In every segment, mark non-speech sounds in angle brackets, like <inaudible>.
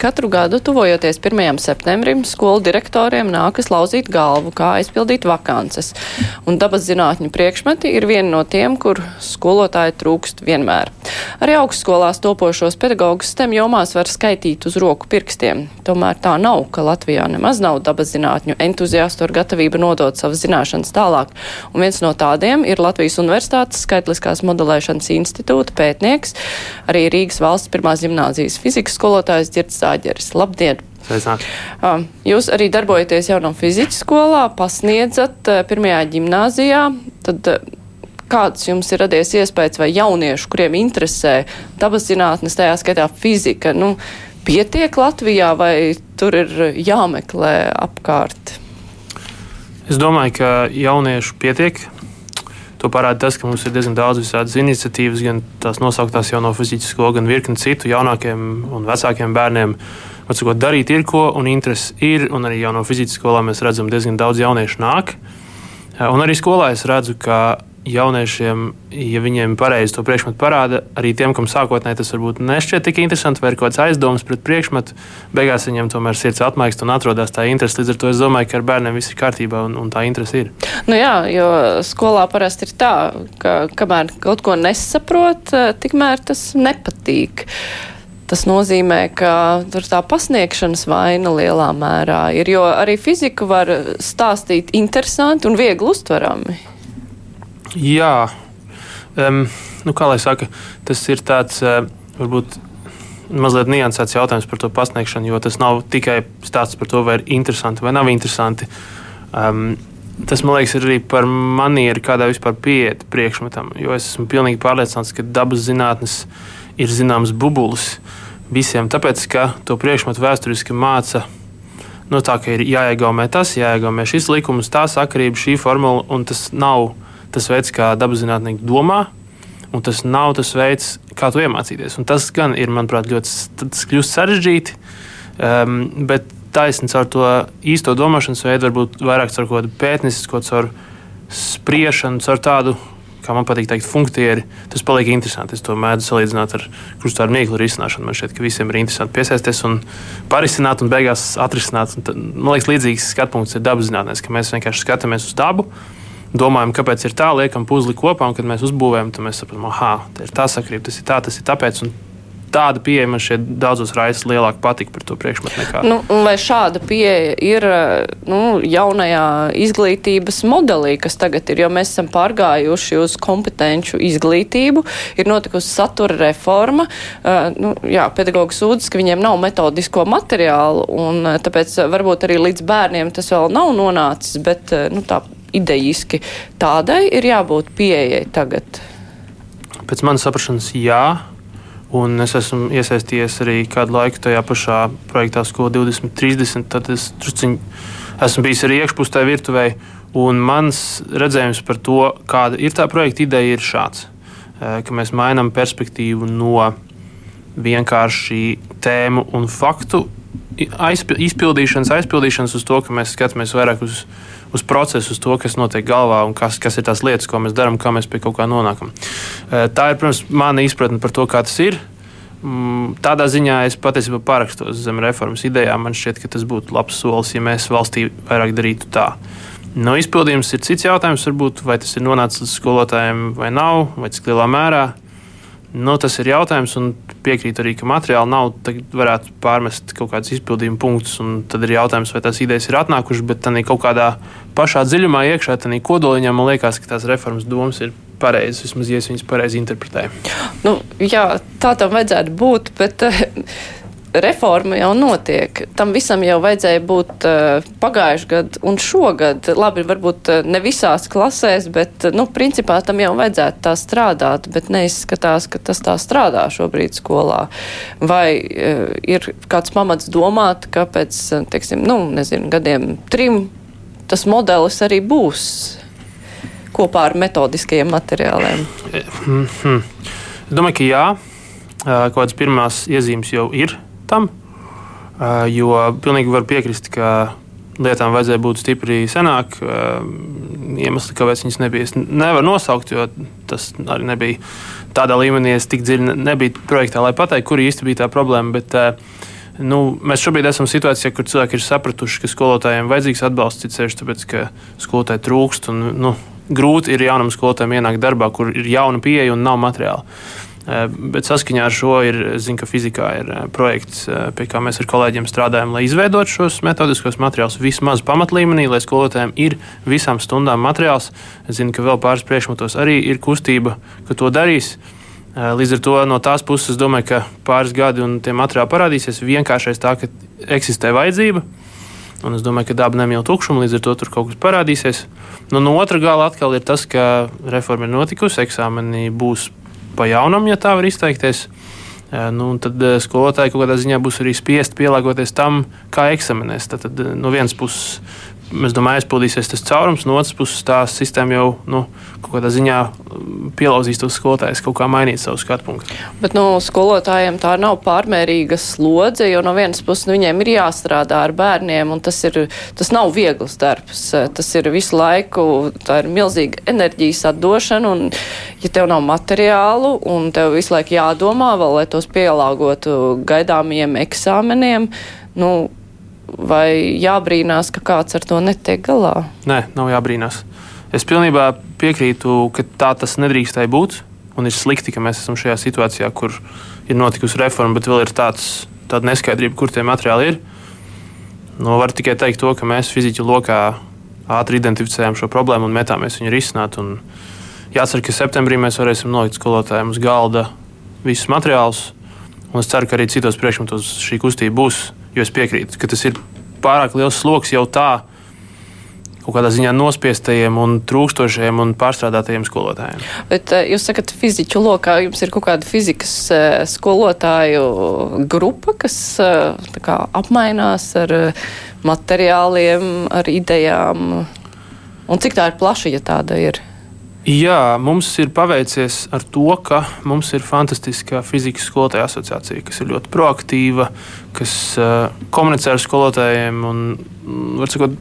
Katru gadu, tuvojoties 1. septembrim, skolu direktoriem nākas lauzīt galvu, kā aizpildīt vakances. Un dabas zinātņu priekšmeti ir viena no tiem, kur skolotāji trūkst vienmēr. Arī augstskolās topošos pedagogus STEM jomās var skaitīt uz roku pirkstiem. Tomēr tā nav, ka Latvijā nemaz nav dabas zinātņu entuziastu ar gatavību nodot savas zināšanas tālāk. Un viens no tādiem ir Latvijas Universitātes skaitliskās modelēšanas institūta pētnieks, arī Rīgas valsts pirmās gimnāzijas fizikas skolotājs Dzirds Zāģeris. Labdien! Sveicināti. Jūs arī darbojaties jaunam fizikas skolā, pasniedzat pirmajā gimnāzijā. Tad kāds jums ir radies iespējas vai jauniešu, kuriem interesē dabas zinātnes, tajā skaitā fizika, nu, pietiek Latvijā vai tur ir jāmeklē apkārt? Es domāju, ka jauniešu pietiek. To parāda tas, ka mums ir diezgan daudz visādas iniciatīvas, gan tās nosauktās jau no fizikas skolas, gan virkni citu jaunākiem un vecākiem bērniem. Sakot, darīt ir ko, un interesi ir, un arī jau no fizikas skolā mēs redzam, diezgan daudz jauniešu nāk. Un arī skolā es redzu, ka jauniešiem, ja viņiem pareizi to priekšmetu parāda, arī tiem, kam sākotnēji tas varbūt nešķiet tik interesanti, vai ir kaut kāds aizdoms pret priekšmetu, beigās viņiem tomēr sirds atmaigst un atrodas tā interese. Līdz ar to es domāju, ka ar bērniem viss ir kārtībā un, un tā interese ir. Nu jā, jo skolā parasti ir tā, ka kamēr kaut ko nesaprot, tikmēr tas nepatīk. Tas nozīmē, ka tur tā pasniegšanas vaina lielā mērā ir, jo arī fiziku var stāstīt interesanti un viegli uztverami. Jā, um, nu, kā lai saka, tas ir tāds uh, varbūt mazliet niansēts jautājums par to pasniegšanu, jo tas nav tikai stāsts par to, vai ir interesanti vai nav interesanti. Um, tas man liekas, ir arī par manieru, kādā vispār pieiet priekšmetam. Jo es esmu pilnīgi pārliecināts, ka dabas zinātnes ir zināms bubulis visiem, tāpēc ka to priekšmetu vēsturiski māca. Nu, tā, ka ir jāiegaumē tas, jāiegaumē šis likums, tā sakarība, šī formula, un tas nav tas veids, kā dabas zinātnieki domā. Un tas nav tas veids, kā to iemācīties. Un tas gan ir, manuprāt, ļoti sarežģīti. Um, bet taisnība caur to īsto domāšanas veidu, varbūt vairāk caur kaut kādu pētniecisko, caur spriešanu, caur tādu, kā man patīk teikt, funktieri. Tas paliek interesanti. Es to mēdzu salīdzināt ar krustu vieglu risināšanu. Man šķiet, ka visiem ir interesanti piesaisties un parisināt, un beigās atrisināt. Un tad, man liekas, līdzīgs skatu punkts ir dabas zinātnēs, ka mēs vienkārši skatāmies uz dabu domājam, kāpēc ir tā, liekam puzli kopā, un kad mēs uzbūvējam, tad mēs saprotam, ah, tā ir tā sakrība, tas ir tā, tas ir tāpēc. Tāda pieeja man šeit daudzos raidījumos lielāka patika par to priekšmetu nekā. Nu, vai šāda pieeja ir nu, jaunajā izglītības modelī, kas tagad ir, jo mēs esam pārgājuši uz kompetenci izglītību, ir notikusi satura reforma. Uh, nu, jā, pedagogi sūdzas, ka viņiem nav metodisko materiālu, un tāpēc varbūt arī līdz bērniem tas vēl nav nonācis, bet nu, tā idejiski tādai ir jābūt pieejai tagad? Pēc manas saprašanas, jā. Un es esmu iesaistījies arī kādu laiku tajā pašā projektā, Skola 2030. Tad es drusciņ, esmu bijis arī iekšpusē virtuvē. Un mans redzējums par to, kāda ir tā projekta ideja, ir šāds. Ka mēs mainām perspektīvu no vienkārši tēmu un faktu izpildīšanas, aizpildīšanas uz to, ka mēs skatāmies vairāk uz uz procesu, uz to, kas notiek galvā un kas, kas ir tās lietas, ko mēs darām, kā mēs pie kaut kā nonākam. Tā ir, protams, mana izpratne par to, kā tas ir. Mm, tādā ziņā es patiesībā parakstos zem reformas idejām. Man šķiet, ka tas būtu labs solis, ja mēs valstī vairāk darītu tā. No izpildījums ir cits jautājums, varbūt, vai tas ir nonācis līdz skolotājiem vai nav, vai cik lielā mērā. Nu, tas ir jautājums, un piekrītu arī, ka materiāli nav. Tad varētu pārmest kaut kādus izpildījumu punktus, un tad ir jautājums, vai tās idejas ir atnākušas, bet tā kaut kādā pašā dziļumā, iekšā, tā kodoliņā man liekas, ka tās reformas domas ir pareizas. Vismaz, ja es viņas pareizi interpretēju. Nu, jā, tā tam vajadzētu būt, bet <laughs> reforma jau notiek. Tam visam jau vajadzēja būt uh, pagājuši gadu un šogad. Labi, varbūt uh, ne visās klasēs, bet, uh, nu, principā tam jau vajadzētu tā strādāt, bet neizskatās, ka tas tā strādā šobrīd skolā. Vai uh, ir kāds pamats domāt, ka pēc, teiksim, nu, nezinu, gadiem trim tas modelis arī būs kopā ar metodiskajiem materiāliem? Mm -hmm. Domāju, ka jā. Kaut kādas pirmās iezīmes jau ir tam. Jo pilnīgi var piekrist, ka lietām vajadzēja būt stipri senāk. Iemesli, kāpēc viņas nebija, es nevaru nosaukt, jo tas arī nebija tādā līmenī, es tik dziļi nebiju projektā, lai pateiktu, kur īsti bija tā problēma. Bet, nu, mēs šobrīd esam situācijā, kur cilvēki ir sapratuši, ka skolotājiem vajadzīgs atbalsts, it sevišķi tāpēc, ka skolotāji trūkst. Un, nu, grūti ir jaunam skolotājam ienākt darbā, kur ir jauna pieeja un nav materiāla. Eh, bet saskaņā ar šo ir, zinu, ka fizikā ir eh, projekts, eh, pie kā mēs ar kolēģiem strādājam, lai izveidotu šos metodiskos materiālus vismaz pamatlīmenī, lai skolotājiem ir visām stundām materiāls. Es zinu, ka vēl pāris priekšmetos arī ir kustība, ka to darīs. Līdz ar to no tās puses es domāju, ka pāris gadi un tie materiāli parādīsies vienkāršais tā, ka eksistē vajadzība. Un es domāju, ka daba nemīl tukšumu, līdz ar to tur kaut kas parādīsies. Nu, no otra gala atkal ir tas, ka reforma ir notikusi, eksāmeni būs pa jaunam, ja tā var izteikties. Nu, tad skolotāji kaut kādā ziņā būs arī spiest pielāgoties tam, kā eksaminēs. Tad, tad no vienas puses es domāju, aizpildīsies tas caurums, no otras puses tā sistēma jau nu, kaut kādā ziņā mm, pielauzīs tos skolotājus kaut kā mainīt savu skatu punktu. Bet nu, skolotājiem tā nav pārmērīga slodze, jo no vienas puses nu, viņiem ir jāstrādā ar bērniem, un tas, ir, tas nav viegls darbs. Tas ir visu laiku, tā ir milzīga enerģijas atdošana, un ja tev nav materiālu, un tev visu laiku jādomā vēl, lai tos pielāgotu gaidāmiem eksāmeniem, nu, vai jābrīnās, ka kāds ar to netiek galā? Nē, nav jābrīnās. Es pilnībā piekrītu, ka tā tas nedrīkstēja būt. Un ir slikti, ka mēs esam šajā situācijā, kur ir notikusi reforma, bet vēl ir tāds, tāda neskaidrība, kur tie materiāli ir. Nu, var tikai teikt to, ka mēs fiziķu lokā ātri identificējām šo problēmu un metāmies viņu risināt. Un jācer, ka septembrī mēs varēsim nolikt skolotājiem uz galda visus materiālus. Un es ceru, ka arī citos priekšmetos šī kustība būs Jo es piekrītu, ka tas ir pārāk liels sloks jau tā kaut kādā ziņā nospiestajiem un trūkstošiem un pārstrādātajiem skolotājiem. Bet eh, jūs sakat, fiziķu lokā jums ir kaut kāda fizikas eh, skolotāju grupa, kas eh, kā, apmainās ar materiāliem, ar idejām. Un cik tā ir plaša, ja tāda ir? Jā, mums ir paveicies ar to, ka mums ir fantastiska fizikas skolotāja asociācija, kas ir ļoti proaktīva, kas uh, komunicē ar skolotājiem un, var sakot,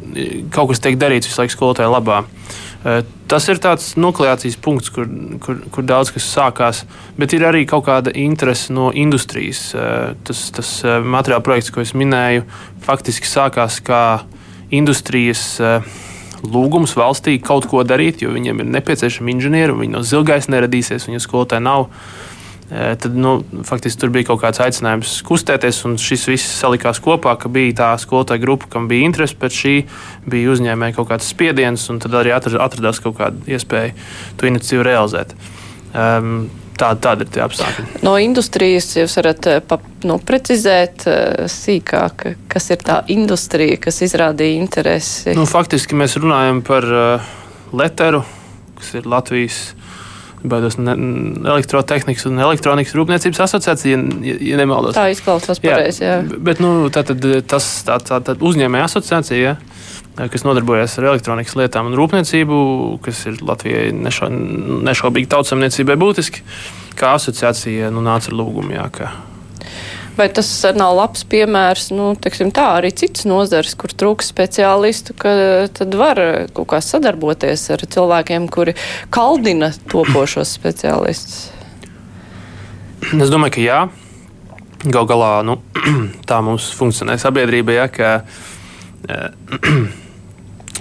kaut kas tiek darīts visu laiku skolotāju labā. Uh, tas ir tāds nukleācijas punkts, kur, kur, kur daudz kas sākās, bet ir arī kaut kāda interese no industrijas. Uh, tas tas materiāla projekts, ko es minēju, faktiski sākās kā industrijas. Uh, lūgums valstī kaut ko darīt, jo viņiem ir nepieciešami inženieri, viņi no zilgais neradīsies, viņu skolotāji nav. E, tad, nu, faktiski tur bija kaut kāds aicinājums kustēties, un šis viss salikās kopā, ka bija tā skolotāja grupa, kam bija interese pēc šī, bija uzņēmēji kaut kāds spiediens, un tad arī atradās kaut kāda iespēja to iniciatīvu realizēt. Um, Tā, tāda ir tie apstākļi. No industrijas jūs varat eh, pa, nu, precizēt uh, sīkāk, kas ir tā industrija, kas izrādīja interesi? Nu, faktiski mēs runājam par uh, Leteru, kas ir Latvijas. Baidos ne, elektrotehnikas un elektronikas rūpniecības asociācija, ja, ja nemaldos. Tā izklausās pareizi. Bet, nu, tā tad tas tā, tā, tā uzņēmēja asociācija, ja, kas nodarbojas ar elektronikas lietām un rūpniecību, kas ir Latvijai nešau, nešaubīgi tautsamniecībai būtiski, kā asociācija nu, nāca ar lūgumu. Jā, ka, Vai tas nav labs piemērs, nu, teiksim, tā arī citas nozares, kur trūks speciālistu, ka tad var kaut kā sadarboties ar cilvēkiem, kuri kaldina topošos speciālistus? Es domāju, ka jā. Gal galā nu, <clears throat> tā mums funkcionē sabiedrība, ja, ka <clears throat>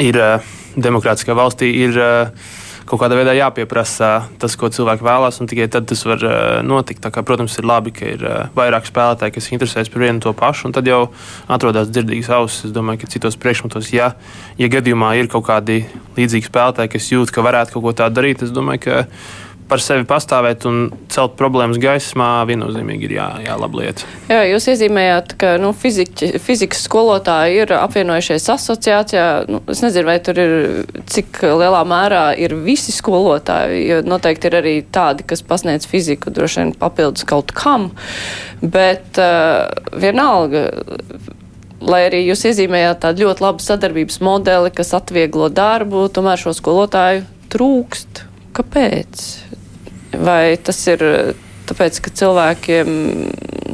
ir demokrātiskā valstī ir kaut kādā veidā jāpieprasa tas, ko cilvēki vēlās, un tikai tad tas var notikt. Kā, protams, ir labi, ka ir vairāk spēlētāji, kas interesējas par vienu to pašu, un tad jau atrodas dzirdīgas ausis. Es domāju, ka citos priekšmetos, ja, ja gadījumā ir kaut kādi līdzīgi spēlētāji, kas jūt, ka varētu kaut ko tādu darīt, es domāju, ka par sevi pastāvēt un celt problēmas gaismā viennozīmīgi ir jā, jālaba lieta. Jā, jūs iezīmējāt, ka nu, fiziķi, fizikas skolotāji ir apvienojušies asociācijā. Nu, es nezinu, vai tur ir cik lielā mērā ir visi skolotāji, jo noteikti ir arī tādi, kas pasniedz fiziku droši vien papildus kaut kam, bet uh, vienalga. Lai arī jūs iezīmējāt tādu ļoti labu sadarbības modeli, kas atvieglo darbu, tomēr šo skolotāju trūkst. Kāpēc? Vai tas ir tāpēc, ka cilvēkiem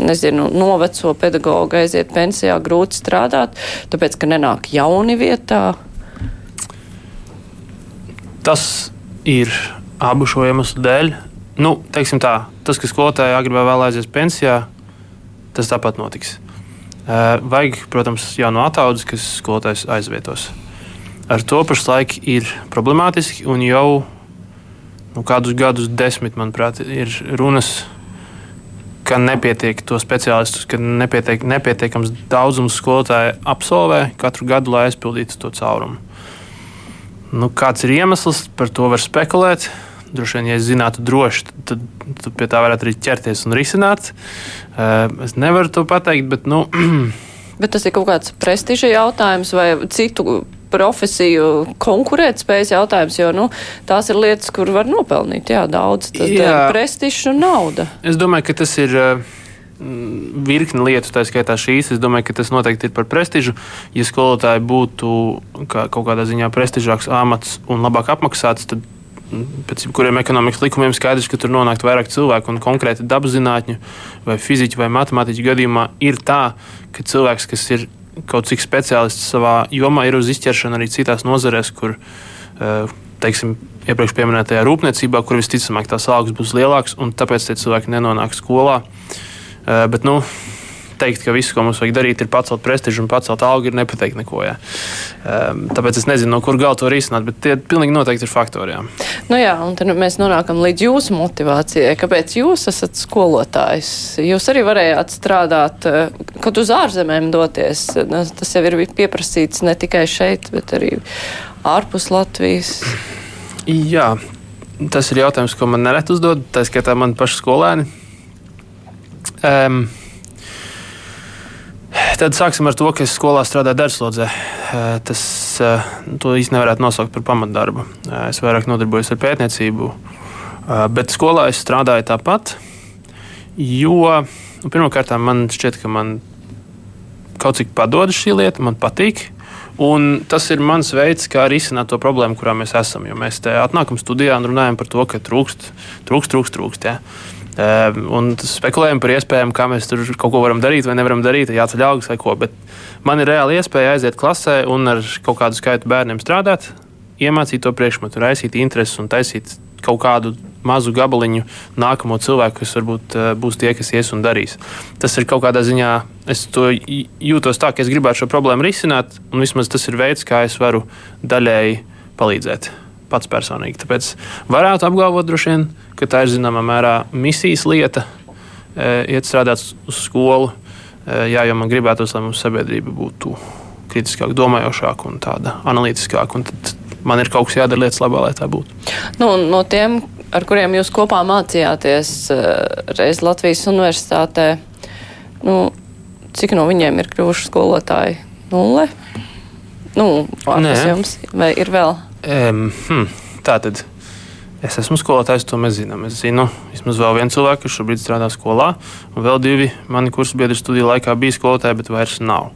nezinu, noveco pedagogu aiziet pensijā, grūti strādāt, tāpēc, ka nenāk jauni vietā? Tas ir abu šo iemeslu dēļ. Nu, tā, tas, ka skolotāji agrāk vēl aizies pensijā, tas tāpat notiks. Vajag, protams, jaunu attaudzes, kas skolotājs aizvietos. Ar to pašlaik ir problemātiski, un jau nu, kādus gadus, desmit, manuprāt, ir runas, ka nepietiek to speciālistu, ka nepietiek, nepietiekams daudzums skolotāju absolvē katru gadu, lai aizpildītu to caurumu. Nu, kāds ir iemesls, par to var spekulēt. Droši vien, ja es zinātu droši, tad, tad pie tā varētu arī ķerties un risināt. Uh, es nevaru to pateikt, bet. Nu, <clears throat> bet tas ir kaut kāds prestiža jautājums vai citu profesiju konkurētspējas jautājums, jo nu, tās ir lietas, kur var nopelnīt jā, daudz. Tas ir prestižs un nauda. Es domāju, ka tas ir. Virkni lietu, tā skaitā šīs. Es domāju, ka tas noteikti ir par prestižu. Ja skolotāji būtu kā, kaut kādā ziņā prestižāks amats un labāk apmaksāts, tad pēc kuriem ekonomikas likumiem skaidrs, ka tur nonākt vairāk cilvēku un konkrēti dabas zinātņu vai fiziķu vai matemātiķu gadījumā ir tā, ka cilvēks, kas ir kaut cik speciālists savā jomā ir uz izķeršanu arī citās nozarēs, kur, eh, teiksim, iepriekš minētajā rūpniecībā, kur visticamāk tās algas būs lielākas, un tāpēc tie cilvēki nenonāk skolā. Eh, bet, nu, teikt, ka viss, ko mums vajag darīt, ir pacelt prestižu un pacelt algu, ir nepateikt neko. Jā. Um, tāpēc es nezinu, no kur gala to risināt, bet tie pilnīgi noteikti ir faktori. Jā. Nu jā, un tad mēs nonākam līdz jūsu motivācijai. Kāpēc jūs esat skolotājs? Jūs arī varējāt strādāt, eh, kad uz ārzemēm doties. Tas jau ir pieprasīts ne tikai šeit, bet arī ārpus Latvijas. Jā, tas ir jautājums, ko man nereti uzdod. Tā skaitā man paši skolēni. Um, Tad sāksim ar to, ka es skolā strādāju darbslodzē. Tas to īstenībā nevarētu nosaukt par pamatdarbu. Es vairāk nodarbojos ar pētniecību, bet skolā es strādāju tāpat. Jo nu, pirmkārt, man šķiet, ka man kaut cik padodas šī lieta, man patīk. Un tas ir mans veids, kā risināt to problēmu, kurā mēs esam. Jo mēs te atnākam studijā un runājam par to, ka trūkst, trūkst, trūkst. trūkst ja. Ehm, un spekulējam par iespējām, kā mēs tur kaut ko varam darīt vai nevaram darīt, jāceļ algas vai ko. Bet man ir reāli iespēja aiziet klasē un ar kaut kādu skaitu bērniem strādāt, iemācīt to priekšmetu, raisīt intereses un taisīt kaut kādu mazu gabaliņu nākamo cilvēku, kas varbūt uh, būs tie, kas ies un darīs. Tas ir kaut kādā ziņā, es to jūtos tā, ka es gribētu šo problēmu risināt, un vismaz tas ir veids, kā es varu daļēji palīdzēt pats personīgi. Tāpēc varētu apgalvot, vien, ka tā ir zināmā mērā misijas lieta, e, iet strādāt uz skolu. E, jā, jo man gribētos, lai mums sabiedrība būtu kritiskāk domājošāka un tāda analītiskāka. Un man ir kaut kas jādara lietas labā, lai tā būtu. Nu, no tiem, ar kuriem jūs kopā mācījāties e, reiz Latvijas universitātē, nu, cik no viņiem ir kļuvuši skolotāji? Nulle? Nu, ārpus jums, vai ir vēl? Um, hmm, tā tad es esmu skolotājs, to mēs zinām. Es zinu vismaz vēl vienu cilvēku, kurš šobrīd strādā skolā, un vēl divi mani kursu biedri studiju laikā bija skolotāji, bet vairs nav.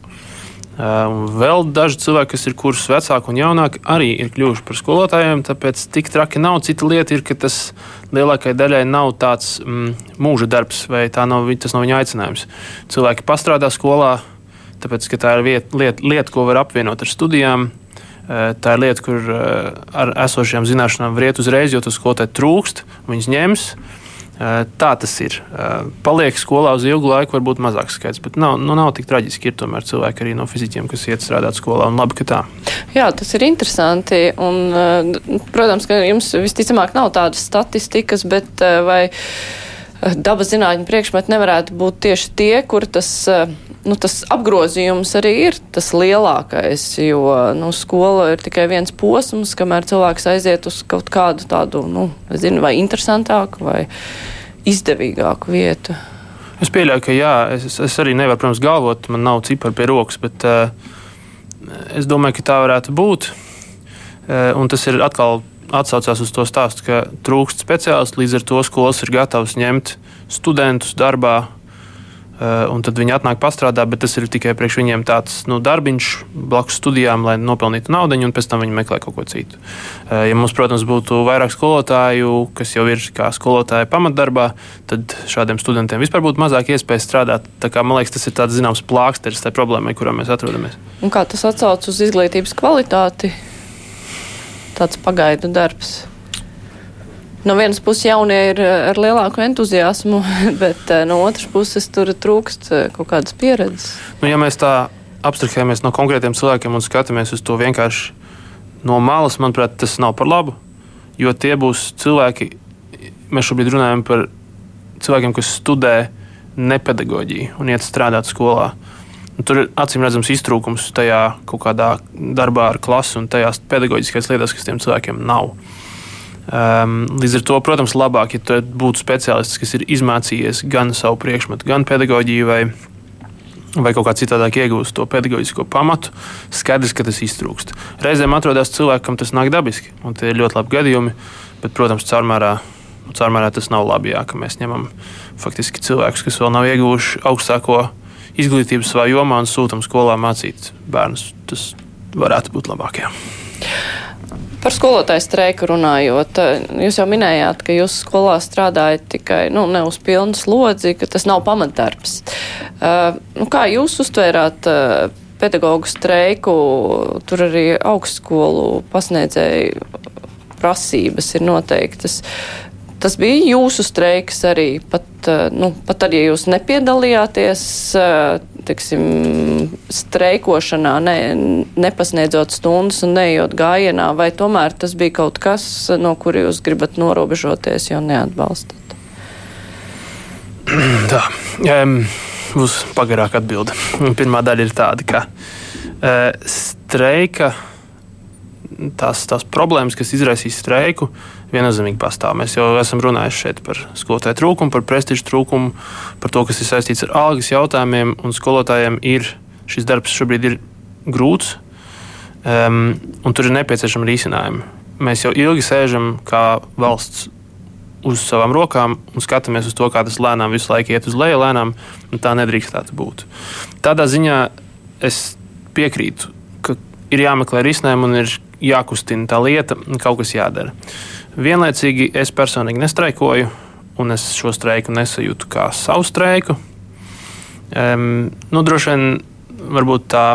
Uh, vēl daži cilvēki, kas ir kursus vecāki un jaunāki, arī ir kļuvuši par skolotājiem. Tāpēc tik traki nav. Cita lieta ir, ka tas lielākajai daļai nav tāds mm, mūža darbs, vai nav, tas nav viņa aicinājums. Cilvēki pastrādā skolā, tāpēc ka tā ir lieta, lieta, lieta ko var apvienot ar studijām. Eh, tā ir lieta, kur eh, ar esošajām zināšanām var iet uzreiz, jo tas skolotāji trūkst, viņas ņems. Eh, tā tas ir. Paliek skolā uz ilgu laiku, varbūt mazāks skaits, bet nav, nu, nav tik traģiski. Ir tomēr cilvēki arī no fizikiem, kas iet strādāt skolā, un labi, ka tā. Jā, tas ir interesanti. Un, protams, ka jums visticamāk nav tādas statistikas, bet vai dabas zinātņu priekšmeti nevarētu būt tieši tie, kur tas nu, tas apgrozījums arī ir tas lielākais, jo nu, skola ir tikai viens posms, kamēr cilvēks aiziet uz kaut kādu tādu, nu, nezinu, vai interesantāku vai izdevīgāku vietu. Es pieļauju, ka jā, es, es arī nevaru, protams, galvot, man nav cipari pie rokas, bet uh, es domāju, ka tā varētu būt. Uh, un tas ir atkal atsaucās uz to stāstu, ka trūkst speciālistu, līdz ar to skolas ir gatavas ņemt studentus darbā Uh, un tad viņi atnāk pastrādā, bet tas ir tikai priekš viņiem tāds nu, darbiņš, blakus studijām, lai nopelnītu naudu, un pēc tam viņi meklē kaut ko citu. Uh, ja mums, protams, būtu vairāk skolotāju, kas jau ir kā skolotāji pamatdarbā, tad šādiem studentiem vispār būtu mazāk iespējas strādāt. Kā, man liekas, tas ir tāds zināms plāksteris tai problēmai, kurā mēs atrodamies. Un kā tas atsaucas uz izglītības kvalitāti? Tāds pagaidu darbs. No vienas puses, jaunie ir eh, ar lielāku entuziasmu, <laughs> bet eh, no otras puses tur trūkst eh, kaut kādas pieredzes. Nu, ja mēs tā abstrahējamies no konkrētiem cilvēkiem un skatāmies uz to vienkārši no malas, manuprāt, tas nav par labu. Jo tie būs cilvēki, mēs šobrīd runājam par cilvēkiem, kas studē nepedagoģiju un iet strādāt skolā. Un tur ir acīm redzams iztrūkums tajā kaut kādā darbā ar klasi un tajās pedagoģiskajās lietās, kas tiem cilvēkiem nav. Um, līdz ar to, protams, labāk, ja būtu speciālists, kas ir izmācījies gan savu priekšmetu, gan pedagoģiju, vai, vai kaut kā citādāk iegūst to pedagoģisko pamatu. Skaidrs, ka tas iztrūkst. Reizēm atrodas cilvēki, kam tas nāk dabiski, un tie ir ļoti labi gadījumi, bet, protams, caurmērā, caurmērā tas nav labi, jā, ka mēs ņemam faktiski cilvēkus, kas vēl nav ieguvuši augstāko izglītību savā jomā un sūtām skolā mācīt bērnus. Tas varētu būt labāk. Jā. Par skolotāju streiku runājot, jūs jau minējāt, ka jūs skolā strādājat tikai nu, ne uz pilnu slodzi, ka tas nav pamatdarbs. Uh, nu, kā jūs uztvērāt uh, pedagoģu streiku? Tur arī augstskolu pasniedzēju prasības ir noteiktas. Tas bija jūsu streiks arī, pat, uh, nu, pat tad, ja jūs nepiedalījāties, uh, teiksim, streikošanā, ne, nepasniedzot stundas un neejot gājienā, vai tomēr tas bija kaut kas, no kura jūs gribat norobežoties, jo neatbalstat? <clears throat> Tā, um, būs pagarāka atbilde. Pirmā daļa ir tāda, ka uh, streika, tās, tās problēmas, kas izraisīs streiku, uh, viennozīmīgi pastāv. Mēs jau esam runājuši šeit par skolotāju trūkumu, par prestižu trūkumu, par to, kas ir saistīts ar algas jautājumiem. Skolotājiem ir šis darbs šobrīd ir grūts, um, un tur ir nepieciešama risinājuma. Mēs jau ilgi sēžam kā valsts uz savām rokām un skatāmies uz to, kā tas lēnām visu laiku iet uz leju, lēnām, un tā nedrīkstētu būt. Tādā ziņā es piekrītu, ka ir jāmeklē risinājumi un ir jākustina tā lieta, kaut kas jādara. Vienlaicīgi es personīgi nestraikoju, un es šo streiku nesajūtu kā savu streiku. Um, nu, droši vien varbūt tā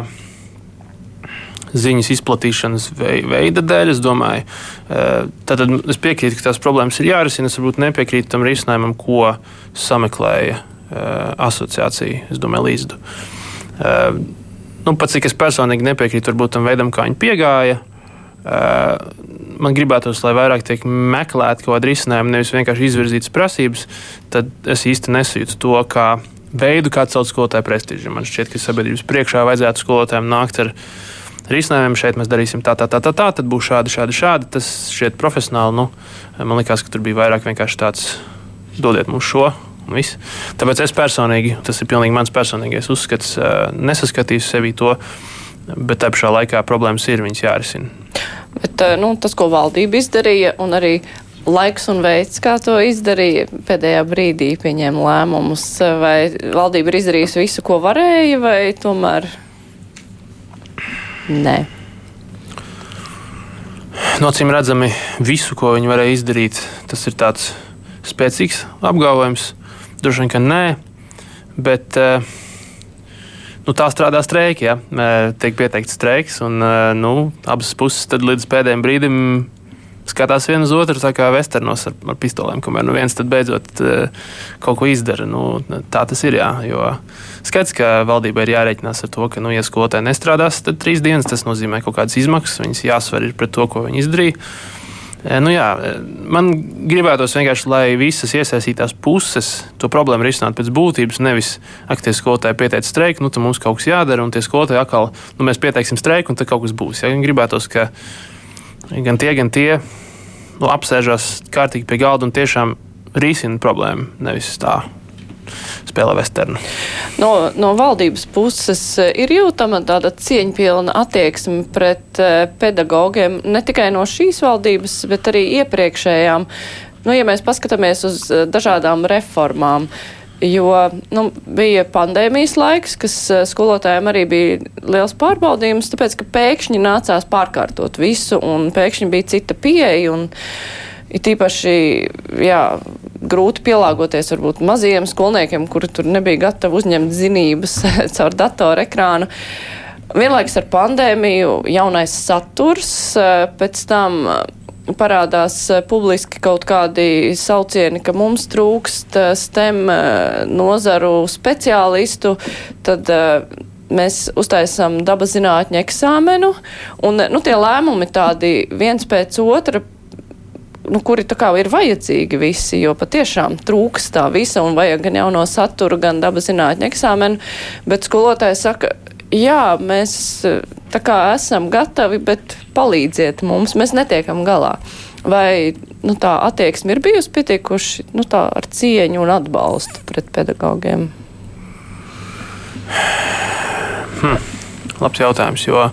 ziņas izplatīšanas veida dēļ. Es domāju, tad es piekrītu, ka tās problēmas ir jārisina. Es varbūt nepiekrītu tam risinājumam, ko sameklēja asociācija, es domāju, līdzdu. Nu, pats cik es personīgi nepiekrītu tam veidam, kā viņi piegāja. Man gribētos, lai vairāk tiek meklēti kaut kādi risinājumi, nevis vienkārši izvirzītas prasības. Tad es īsti nesajūtu to kā veidu, kā celt skolotāju prestižu. Man šķiet, ka sabiedrības priekšā vajadzētu skolotājiem nākt ar risinājumiem. Šeit mēs darīsim tā, tā, tā, tā, tā tad būs šādi, šādi, šādi. Tas šķiet profesionāli. Nu, man liekas, ka tur bija vairāk vienkārši tāds dodiet mums šo. Tāpēc es personīgi, tas ir pilnīgi mans personīgais uzskats, nesaskatīju sevi to, bet tā pašā laikā problēmas ir, viņas jārisina. Bet, eh, nu, tas, ko valdība izdarīja, un arī laiks un veids, kā to izdarīja, pēdējā brīdī pieņēma lēmumus, vai valdība ir izdarījusi visu, ko varēja, vai tomēr nē. Nocīm redzami, visu, ko viņi varēja izdarīt, tas ir tāds spēcīgs apgalvojums. Droši vien, ka nē, bet uh, Nu, tā strādā streiki. Ja. Tiek pieteikts streiks, un nu, abas puses līdz pēdējiem brīdim skatās viena uz otru, kā vesternos ar, ar pistolēm, kamēr nu viens beidzot kaut ko izdara. Nu, tā tas ir. Jā, jo skaidrs, ka valdībai ir jārēķinās ar to, ka, nu, ja skolotāji nestrādās, tad trīs dienas tas nozīmē kaut kādas izmaksas. Viņas jāsver pret to, ko viņi izdarīja. Eh, nu jā, eh, man gribētos vienkārši, lai visas iesaistītās puses to problēmu risinātu pēc būtības. Nevis, ak, tie skolotāji pieteica streiku, nu, tad mums kaut kas jādara, un tie skolotāji atkal, nu, mēs pieteiksim streiku, un tad kaut kas būs. Ja? Gribētos, ka gan tie, gan tie nu, apsēžās kārtīgi pie galda un tiešām risina problēmu, nevis tā spēlē vesternu. No, no valdības puses eh, ir jūtama tāda cieņpilna attieksme pret uh, pedagogiem ne tikai no šīs valdības, bet arī iepriekšējām. Nu, ja mēs paskatāmies uz uh, dažādām reformām, jo nu, bija pandēmijas laiks, kas skolotājiem arī bija liels pārbaudījums, tāpēc, ka pēkšņi nācās pārkārtot visu, un pēkšņi bija cita pieeja. Un, It īpaši, jā, grūti pielāgoties varbūt mazajiem skolniekiem, kuri tur nebija gatavi uzņemt zinības <laughs> caur datoru ekrānu. Vienlaiks ar pandēmiju jaunais saturs, pēc tam parādās publiski kaut kādi saucieni, ka mums trūkst STEM nozaru speciālistu, tad mēs uztaisām dabas zinātņu eksāmenu, un nu, tie lēmumi tādi viens pēc otra nu, kuri tā kā ir vajadzīgi visi, jo patiešām trūks tā visa un vajag gan jauno saturu, gan dabas zinātņu eksāmenu, bet skolotāji saka, jā, mēs tā kā esam gatavi, bet palīdziet mums, mēs netiekam galā. Vai nu, tā attieksme ir bijusi pietiekuši nu, tā, ar cieņu un atbalstu pret pedagogiem? Hmm. Labs jautājums, jo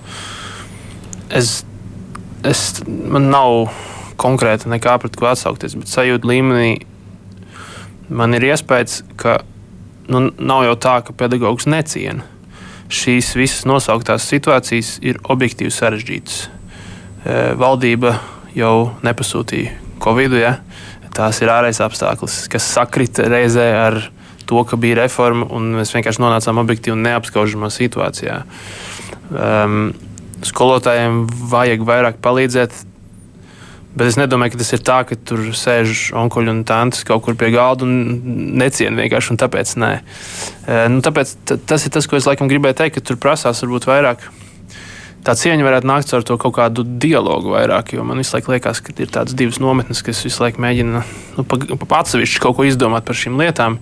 es, es, man nav konkrēti nekā pret ko atsaukties, bet sajūta līmenī man ir iespējas, ka nu, nav jau tā, ka pedagogs neciena. Šīs visas nosauktās situācijas ir objektīvi sarežģītas. E, valdība jau nepasūtīja Covid. Ja? Tās ir ārējais apstākļus, kas sakrita reizē ar to, ka bija reforma, un mēs vienkārši nonācām objektīvi neapskaužamā situācijā. Um, skolotājiem vajag vairāk palīdzēt Bet es nedomāju, ka tas ir tā, ka tur sēž onkuļi un tantes kaut kur pie galda un neciena vienkārši, un tāpēc nē. E, nu, tāpēc tas ir tas, ko es laikam gribēju teikt, ka tur prasās varbūt vairāk. Tā cieņa varētu nākt ar to kaut kādu dialogu vairāk, jo man visu laiku liekas, ka ir tādas divas nometnes, kas visu laiku mēģina nu, pa, pa atsevišķi kaut ko izdomāt par šīm lietām.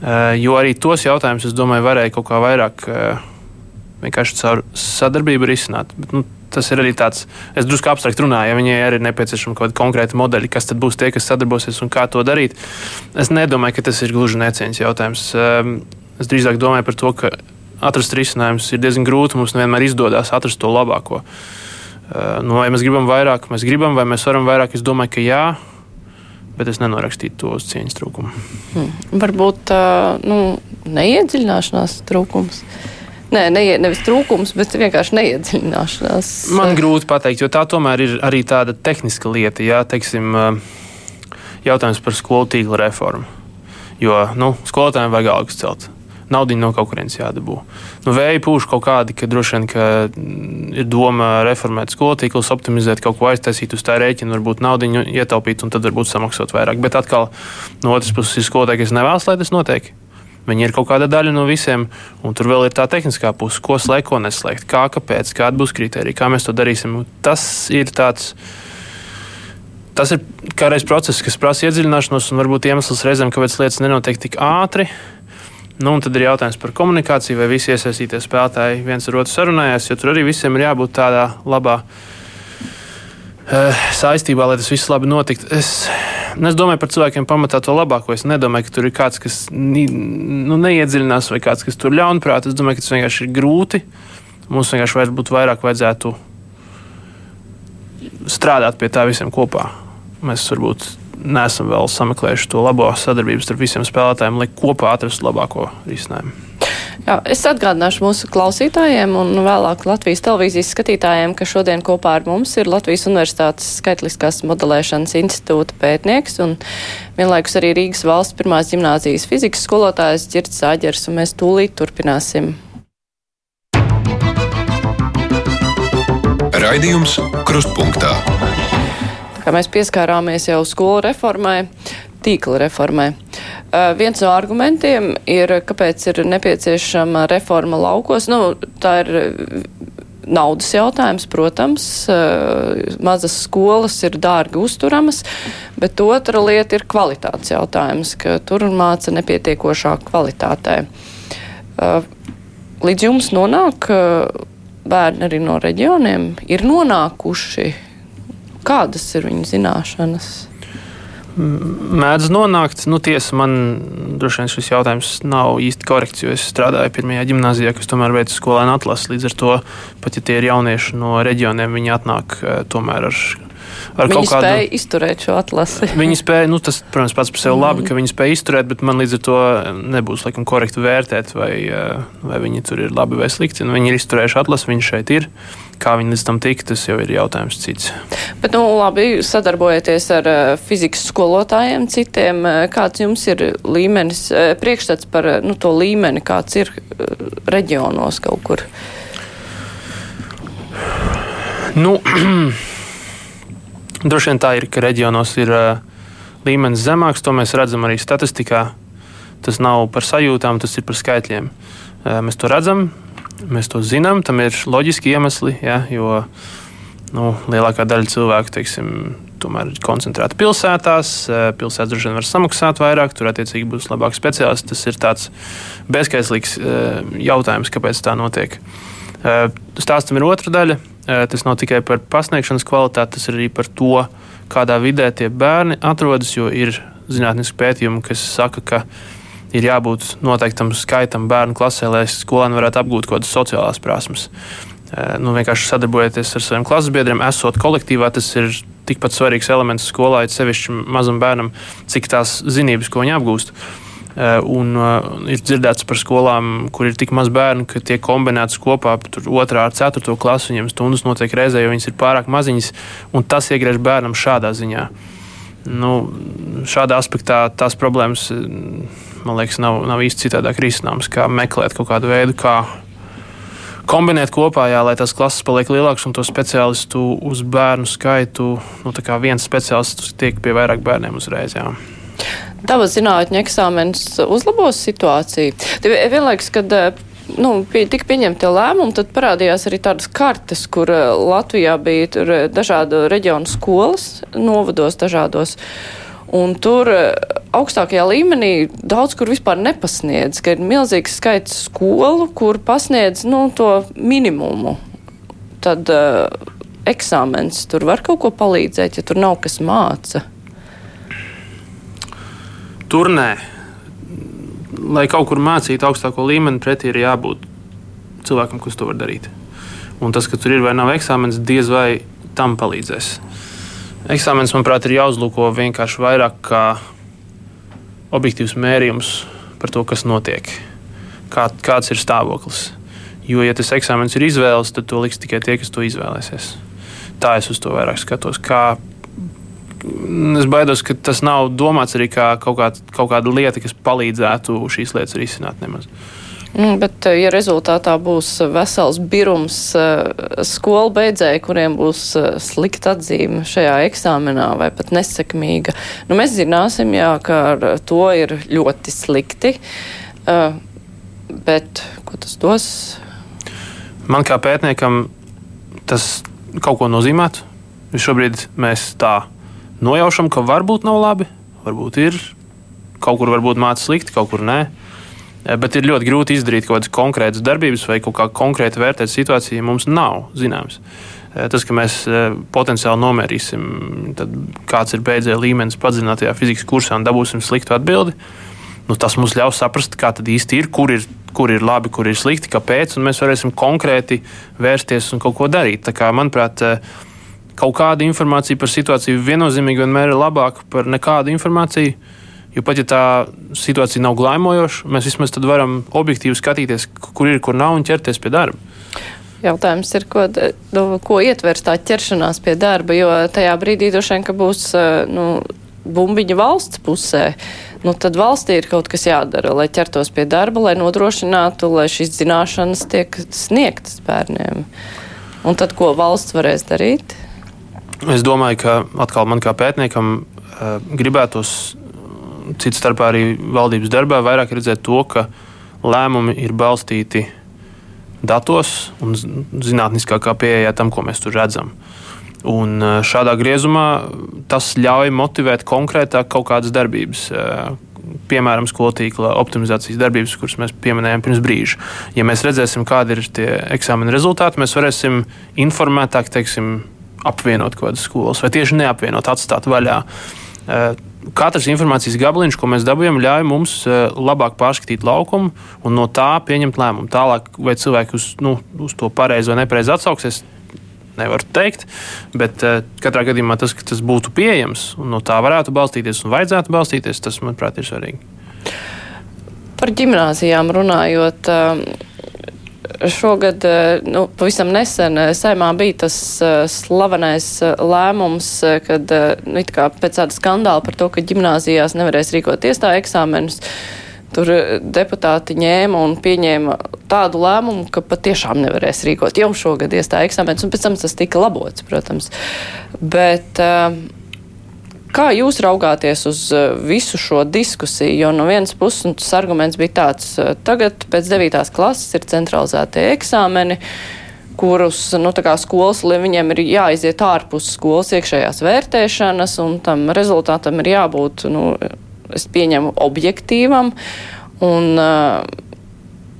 E, jo arī tos jautājumus, es domāju, varēja kaut kā vairāk e, vienkārši caur sadarbību risināt. Bet, nu, tas ir arī tāds, es drusku abstrakt runāju, ja viņai arī ir nepieciešama kaut kāda konkrēta modeļa, kas tad būs tie, kas sadarbosies un kā to darīt. Es nedomāju, ka tas ir gluži necieņas jautājums. Ehm, es drīzāk domāju par to, ka atrast risinājumus ir diezgan grūti. Mums nevienmēr izdodas atrast to labāko. Ehm, nu, vai mēs gribam vairāk, mēs gribam, vai mēs varam vairāk, es domāju, ka jā. Bet es nenorakstītu to uz cieņas trūkumu. Hmm. Varbūt tā nu, neiedziļināšanās trūkums. Nē, ne, nevis trūkums, bet vienkārši neiedziļināšanās. Man grūti pateikt, jo tā tomēr ir arī tāda tehniska lieta. Jā, teiksim, jautājums par skolu tīkla reformu. Jo nu, skolotājiem vajag algas celt. Naudiņa no kaut kurienes jādabū. Nu, vēja pūš kaut kādi, ka droši vien ka ir doma reformēt skolu tīklus, optimizēt kaut ko aiztaisīt uz tā rēķina, varbūt naudiņu ietaupīt un tad varbūt samaksāt vairāk. Bet atkal no otras puses ir skolotāji, kas nevēlas, lai tas notiek. Viņi ir kaut kāda daļa no visiem, un tur vēl ir tā tehniskā puse, ko slēgt, ko neslēgt, kā, kāpēc, kāda būs kriterija, kā mēs to darīsim. Tas ir tāds. Tas ir kādreiz process, kas prasa iedziļināšanos, un varbūt iemesls reizēm, kāpēc lietas nenotiek tik ātri. Nu, tad ir jautājums par komunikāciju, vai visi iesaistītie spēlētāji viens ar otru sarunājās, jo tur arī visiem ir jābūt tādā labā uh, saistībā, lai tas viss labi notiktu. Es es domāju par cilvēkiem pamatā to labāko. Es nedomāju, ka tur ir kāds, kas nu, neiedziļinās, vai kāds, kas tur ļaunprāt. Es domāju, ka tas vienkārši ir grūti. Mums vienkārši varbūt vairāk vajadzētu strādāt pie tā visiem kopā. Mēs varbūt neesam vēl sameklējuši to labo sadarbību starp visiem spēlētājiem, lai kopā atrastu labāko risinājumu. Jā, es atgādināšu mūsu klausītājiem un vēlāk Latvijas televīzijas skatītājiem, ka šodien kopā ar mums ir Latvijas Universitātes skaitliskās modelēšanas institūta pētnieks un vienlaikus arī Rīgas valsts pirmās ģimnāzijas fizikas skolotājs Girts Āģers, un mēs tūlīt turpināsim. Raidījums Krustpunktā. Kā mēs pieskārāmies jau skolu reformai, tīkla reformai. Uh, viens no argumentiem ir, kāpēc ir nepieciešama reforma laukos. Nu, tā ir naudas jautājums, protams. Mazas skolas ir dārgi uzturamas, bet otra lieta ir kvalitātes jautājums, ka tur māca nepietiekošā kvalitātē. Līdz jums nonāk bērni arī no reģioniem, ir nonākuši. Kādas ir viņu zināšanas? Mēdz nonākt. Nu, tiesa, man droši vien šis jautājums nav īsti korekts, jo es strādāju pirmajā gimnājā, kas tomēr veica skolēnu atlases. Līdz ar to, pat ja tie ir jaunieši no reģioniem, viņi atnāk eh, tomēr ar, ar Viņi kaut kādu. spēja izturēt šo atlasi. <laughs> Viņi spēja, nu, tas, protams, pats par sevi labi, ka viņi spēja izturēt, bet man līdz ar to nebūs laikam, korekti vērtēt, vai, eh, vai viņi tur ir labi vai slikti. Nu, viņi ir izturējuši atlasu, viņi šeit ir. Kā viņi līdz tam tika, tas jau ir jautājums cits. Bet, nu, labi, sadarbojoties ar uh, fizikas skolotājiem, citiem, uh, kāds jums ir līmenis, uh, priekšstats par nu, to līmeni, kāds ir reģionos kaut kur? Nu, <clears throat> droši vien tā ir, ka reģionos ir līmenis zemāks. To mēs redzam arī statistikā. Tas nav par sajūtām, tas ir par skaitļiem. Mēs to redzam, mēs to zinām, tam ir loģiski iemesli. Ja, jo nu, lielākā daļa cilvēku teiksim, tomēr ir koncentrēta pilsētās. Pilsētas droši vien var samaksāt vairāk, tur attiecīgi būs labāks speciālists. Tas ir tāds bezskaitlīgs jautājums, kāpēc tā notiek. Stāstam ir otra daļa. Tas nav tikai par pasniegšanas kvalitāti, tas ir arī par to, kādā vidē tie bērni atrodas. Jo ir zinātniski pētījumi, kas saka, ka ir jābūt noteiktam skaitam bērnu klasē, lai skolēni varētu apgūt kaut kādas sociālās prasmes. Nu, vienkārši sadarbojoties ar saviem klases biedriem, esot kolektīvā, tas ir tikpat svarīgs elements skolā, it sevišķi mazam bērnam, cik tās zinības, ko viņi apgūst. Un uh, ir dzirdēts par skolām, kur ir tik maz bērnu, ka tiek kombinētas kopā ar 2. un 4. klasi. Viņiem stundas notiek reizē, jo viņas ir pārāk maziņas, un tas iegriež bērnam šādā ziņā. Nu, šādā aspektā tās problēmas, man liekas, nav, nav īsti citādāk risināmas, kā meklēt kaut kādu veidu, kā kombinēt kopā, jā, lai tās klases paliek lielākas un to speciālistu uz bērnu skaitu, nu, tā kā viens speciālists tiek pie vairāk bērniem uzreiz. Jā. Dabas zinātņu eksāmenis uzlabos situāciju. Tev vienlaikus, kad nu, pie, tika pieņemti lēmumi, tad parādījās arī tādas kartes, kur Latvijā bija dažādu reģionu skolas, novados dažādos. Un tur augstākajā līmenī daudz kur vispār nepasniedz, ka ir milzīgs skaits skolu, kur pasniedz nu, to minimumu. Tad uh, eksāmens tur var kaut ko palīdzēt, ja tur nav kas māca. Tur nē. Lai kaut kur mācītu augstāko līmeni, pretī ir jābūt cilvēkam, kas to var darīt. Un tas, ka tur ir vai nav eksāmens, diez vai tam palīdzēs. Eksāmenis, manuprāt, ir jāuzlūko vienkārši vairāk kā objektīvs mērījums par to, kas notiek, kā, kāds ir stāvoklis. Jo, ja tas eksāmenis ir izvēles, tad to liks tikai tie, kas to izvēlēsies. Tā es uz to vairāk skatos. Kā, es baidos, ka tas nav domāts arī kā kaut, kā, kaut kāda lieta, kas palīdzētu šīs lietas risināt nemaz. Mm, bet, ja rezultātā būs vesels birums skolu beidzēji, kuriem būs slikta atzīme šajā eksāmenā vai pat nesekmīga, nu, mēs zināsim, jā, ka ar to ir ļoti slikti. Bet ko tas dos? Man kā pētniekam tas kaut ko nozīmētu. Šobrīd mēs tā nojaušam, ka varbūt nav labi, varbūt ir. Kaut kur varbūt mācās slikti, kaut kur nē. Bet ir ļoti grūti izdarīt kaut kādas konkrētas darbības vai kaut kā konkrēti vērtēt situāciju, ja mums nav zināms. Tas, ka mēs potenciāli nomērīsim, kāds ir beidzēja līmenis padziļinātajā fizikas kursā un dabūsim sliktu atbildi, nu, tas mums ļaus saprast, kā tad īsti ir, kur ir, kur ir labi, kur ir slikti, kāpēc, un mēs varēsim konkrēti vērsties un kaut ko darīt. Tā kā, manuprāt, kaut kāda informācija par situāciju viennozīmīgi vienmēr ir labāka par nekādu informāciju. Jo pat ja tā situācija nav glaimojoša, mēs vismaz varam objektīvi skatīties, kur ir, kur nav un ķerties pie darba. Jautājums ir, ko, nu, ko ietvers tā ķeršanās pie darba, jo tajā brīdī droši vien, ka būs nu, bumbiņa valsts pusē, nu, tad valstī ir kaut kas jādara, lai ķertos pie darba, lai nodrošinātu, lai šīs zināšanas tiek sniegtas bērniem. Un tad, ko valsts varēs darīt? Es domāju, ka atkal man kā pētniekam gribētos cits starpā arī valdības darbā, vairāk redzēt to, ka lēmumi ir balstīti datos un zinātniskākā pieejā tam, ko mēs tur redzam. Un šādā griezumā tas ļauj motivēt konkrētāk kaut kādas darbības. Piemēram, skolu tīkla optimizācijas darbības, kuras mēs pieminējām pirms brīža. Ja mēs redzēsim, kādi ir tie eksāmena rezultāti, mēs varēsim informētāk teiksim, apvienot kaut kādas skolas, vai tieši neapvienot, atstāt vaļā katrs informācijas gabaliņš, ko mēs dabūjam, ļauj mums labāk pārskatīt laukumu un no tā pieņemt lēmumu. Tālāk, vai cilvēki uz, nu, uz to pareizi vai nepareizi atsauksies, nevaru teikt. Bet uh, katrā gadījumā tas, ka tas būtu pieejams un no tā varētu balstīties un vajadzētu balstīties, tas, manuprāt, ir svarīgi. Par ģimnāzijām runājot. Uh, Šogad, nu, pavisam nesen, saimā bija tas slavenais lēmums, kad nu, pēc tāda skandāla par to, ka ģimnāzijās nevarēs rīkot iestāju eksāmenus. Tur deputāti ņēma un pieņēma tādu lēmumu, ka patiešām nevarēs rīkot jau šogad iestāju eksāmenus, un pēc tam tas tika labots, protams. Bet, uh, Kā jūs raugāties uz eh, visu šo diskusiju? Jo no vienas puses nu, tas arguments bija tāds, eh, tagad pēc 9. klases ir centralizētie eksāmeni, kurus nu, skolas, viņiem ir jāiziet ārpus skolas iekšējās vērtēšanas, un tam rezultātam ir jābūt, nu, es pieņemu, objektīvam. Un, eh,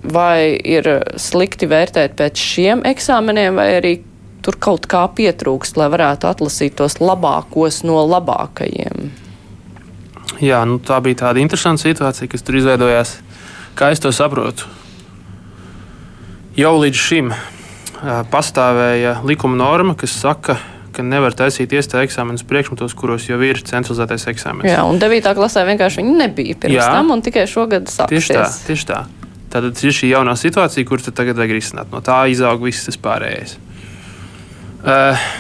vai ir slikti vērtēt pēc šiem eksāmeniem, vai arī tur kaut kā pietrūkst, lai varētu atlasīt tos labākos no labākajiem? Jā, nu, tā bija tāda interesanta situācija, kas tur izveidojās. Kā es to saprotu? Jau līdz šim pastāvēja likuma norma, kas saka, ka nevar taisīt iestāju eksāmenus priekšmetos, kuros jau ir centralizētais eksāmenis. Jā, un 9. klasē vienkārši viņi nebija pirms Jā, tam, un tikai šogad sāksies. Tieši tā, tieši tā. Tātad ir šī jaunā situācija, kur tagad vajag risināt. No tā izaug viss tas pārējais. Uh,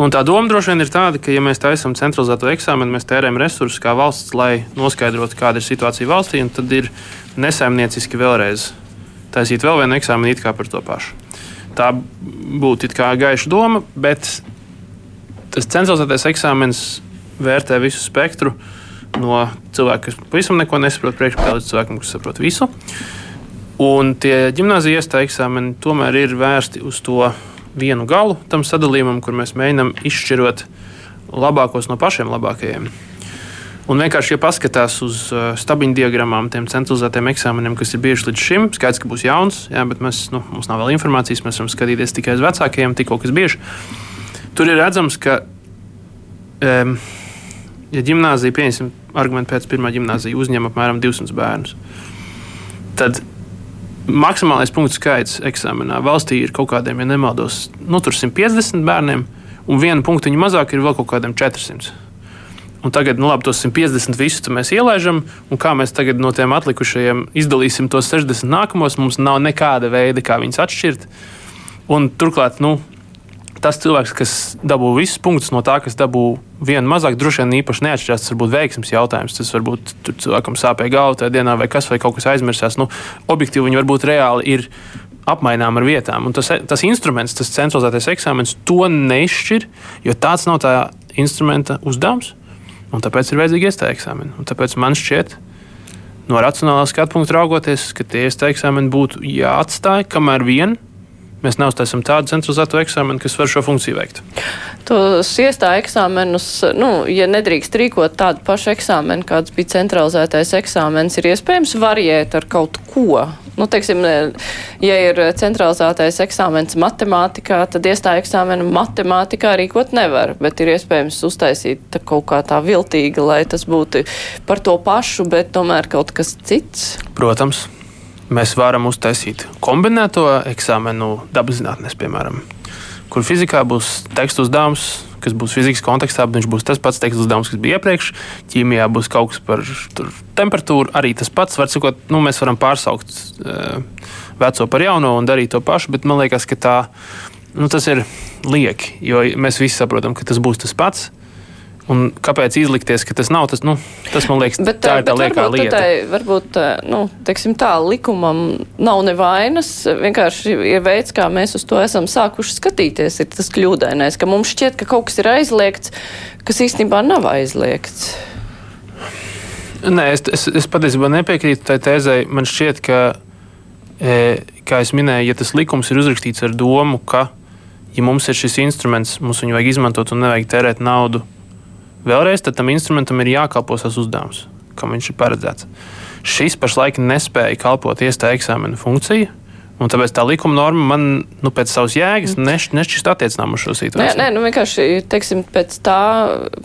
Un tā doma droši vien ir tāda, ka, ja mēs taisām centralizēto eksāmenu, mēs tērējam resursus kā valsts, lai noskaidrotu, kāda ir situācija valstī, un tad ir nesaimnieciski vēlreiz taisīt vēl vienu eksāmenu it kā par to pašu. Tā būtu it kā gaiša doma, bet tas centralizētais eksāmenis vērtē visu spektru no cilvēka, kas pavisam neko nesaprot, priekšpusē līdz cilvēkam, kas saprot visu. Un tie gimnāzijas iestāja eksāmeni tomēr ir vērsti uz to vienu galu tam sadalījumam, kur mēs mēģinām izšķirot labākos no pašiem labākajiem. Un vienkārši, ja paskatās uz uh, stabiņu diagrammām, tiem centralizētiem eksāmeniem, kas ir bijuši līdz šim, skaidrs, ka būs jauns, jā, bet mēs, nu, mums nav vēl informācijas, mēs varam skatīties tikai uz vecākajiem, tikko kas bijuši. Tur ir redzams, ka, um, ja gimnāzija, pieņemsim, argumentu pēc pirmā gimnāzija uzņem apmēram 200 bērnus, tad maksimālais punktu skaits eksāmenā valstī ir kaut kādiem, ja nemaldos, nu, 150 bērniem, un vienu punktu mazāk ir vēl kaut kādiem 400. Un tagad, nu, labi, tos 150 visus mēs ielaidām, un kā mēs tagad no tiem atlikušajiem izdalīsim tos 60 nākamos, mums nav nekāda veida, kā viņus atšķirt. Un, turklāt, nu, tas cilvēks, kas dabū visus punktus no tā, kas dabū vienu mazāk, droši vien īpaši neatšķirās. Tas varbūt veiksmes jautājums. Tas varbūt cilvēkam sāpēja galva tajā dienā, vai kas, vai kaut kas aizmirsās. Nu, objektīvi viņi varbūt reāli ir apmainām ar vietām. Un tas, tas instruments, tas centralizētais eksāmenis, to neizšķir, jo tāds nav tā instrumenta uzdevums. Un tāpēc ir vajadzīgi iestāja eksāmeni. Un tāpēc man šķiet, no racionālā skatu punkta raugoties, ka tie iestāja eksāmeni būtu jāatstāj, kamēr vien Mēs neuztaisām tādu centralizēto eksāmenu, kas var šo funkciju veikt. Tos iestāja eksāmenus, nu, ja nedrīkst rīkot tādu pašu eksāmenu, kāds bija centralizētais eksāmenis, ir iespējams variēt ar kaut ko. Nu, teiksim, ja ir centralizētais eksāmenis matemātikā, tad iestāja eksāmenu matemātikā rīkot nevar, bet ir iespējams uztaisīt kaut kā tā viltīga, lai tas būtu par to pašu, bet tomēr kaut kas cits. Protams mēs varam uztaisīt kombinēto eksāmenu dabas zinātnēs, piemēram, kur fizikā būs tekstu uzdevums, kas būs fizikas kontekstā, bet viņš būs tas pats tekstu uzdevums, kas bija iepriekš. Ķīmijā būs kaut kas par tur, temperatūru, arī tas pats. Var sakot, nu, mēs varam pārsaukt uh, veco par jauno un darīt to pašu, bet man liekas, ka tā, nu, tas ir lieki, jo mēs visi saprotam, ka tas būs tas pats. Un kāpēc izlikties, ka tas nav tas, nu, tas man liekas, bet, tā ir tā liekā varbūt, lieta. Tai, varbūt, nu, teiksim tā, likumam nav nevainas, vienkārši ir veids, kā mēs uz to esam sākuši skatīties, ir tas kļūdainais, ka mums šķiet, ka kaut kas ir aizliegts, kas īstenībā nav aizliegts. Nē, es, es, es patiesībā nepiekrītu tai tēzai. Man šķiet, ka, e, kā jau minēju, ja tas likums ir uzrakstīts ar domu, ka, ja mums ir šis instruments, mums viņu vajag izmantot un nevajag tērēt naudu Vēlreiz tam instrumentam ir jākalpo savs uzdevums, kam viņš ir paredzēts. Šis pašlaik nespēja kalpot iestāju eksāmena funkciju. Un tāpēc tā likuma norma man nu, pēc savas jēgas nešķist attiecinām uz šo situāciju. Nē, nē nu vienkārši teiksim, pēc tā,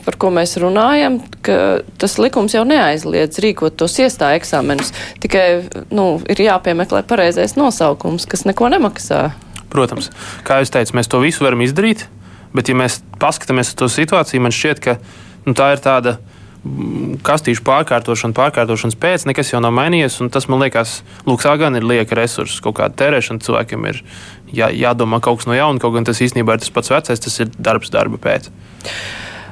par ko mēs runājam, ka tas likums jau neaizliedz rīkot tos iestāju eksāmenus. Tikai nu, ir jāpiemeklē pareizais nosaukums, kas neko nemaksā. Protams, kā jau teicu, mēs to visu varam izdarīt, bet, ja mēs paskatāmies uz to situāciju, man šķiet, ka nu, tā ir tāda mm, kastīšu pārkārtošana, pārkārtošanas pēc, nekas jau nav mainījies. Tas man liekas, lūk, tā gan ir lieka resursu, kaut kāda tērēšana. Cilvēkiem ir jā, jādomā kaut kas no jauna, kaut gan tas īstenībā ir tas pats vecais, tas ir darbs darba pēc.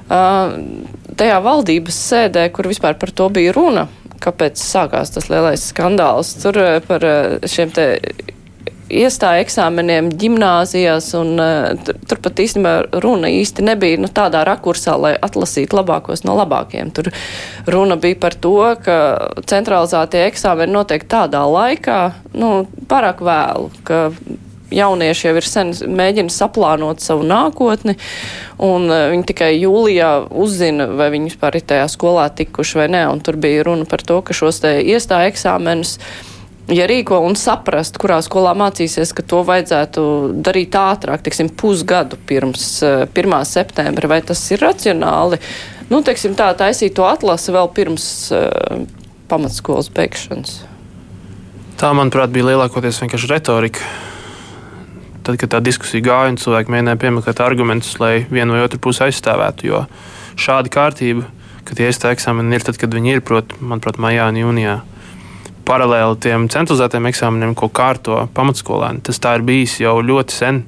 Uh, tajā valdības sēdē, kur vispār par to bija runa, kāpēc sākās tas lielais skandāls, tur par šiem te iestāja eksāmeniem gimnāzijās, un uh, tur pat īstenībā runa īsti nebija nu, tādā rakursā, lai atlasītu labākos no labākiem. Tur runa bija par to, ka centralizētie eksāmeni notiek tādā laikā, nu, pārāk vēlu, ka jaunieši jau ir sen mēģina saplānot savu nākotni, un uh, viņi tikai jūlijā uzzina, vai viņi vispār ir tajā skolā tikuši vai nē, un tur bija runa par to, ka šos te iestāja eksāmenus ja rīko un saprast, kurā skolā mācīsies, ka to vajadzētu darīt ātrāk, teiksim, pusgadu pirms 1. Eh, septembra, vai tas ir racionāli? Nu, teiksim, tā taisīt to atlasi vēl pirms uh, pamatskolas beigšanas. Tā, manuprāt, bija lielākoties vienkārši retorika. Tad, kad tā diskusija gāja, un cilvēki mēģināja piemeklēt argumentus, lai vienu vai otru pusi aizstāvētu. Jo šāda kārtība, ka tie iestāja eksāmeni ir tad, kad viņi ir, prot, manuprāt, maijā un jūnijā paralēli tiem centralizētiem eksāmeniem, ko kārto pamatskolēni. Tas tā ir bijis jau ļoti sen.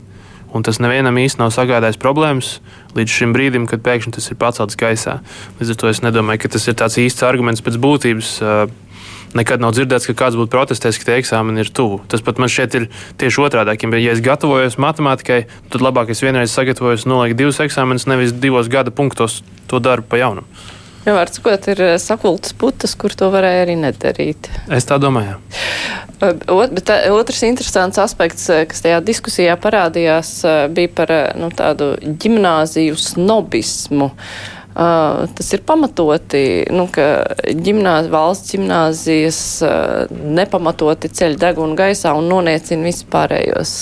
Un tas nevienam īsti nav sagādājis problēmas līdz šim brīdim, kad pēkšņi tas ir pacelts gaisā. Līdz ar to es nedomāju, ka tas ir tāds īsts arguments pēc būtības. Nekad nav dzirdēts, ka kāds būtu protestējis, ka tie eksāmeni ir tuvu. Tas pat man šķiet, ir tieši otrādi. Ja es gatavojos matemātikai, tad labāk es vienreiz sagatavojos nolikt divus eksāmenus, nevis divos gada punktos to darbu pa jaunam. Jā, var sakot, ir eh, sakultas putas, kur to varēja arī nedarīt. Es tā domāju. Ot, bet tā, otrs interesants aspekts, eh, kas tajā diskusijā parādījās, eh, bija par nu, tādu ģimnāziju snobismu. Uh, tas ir pamatoti, nu, ka ģimnāz, valsts gimnāzijas uh, nepamatoti ceļ degunu gaisā un noniecina vispārējos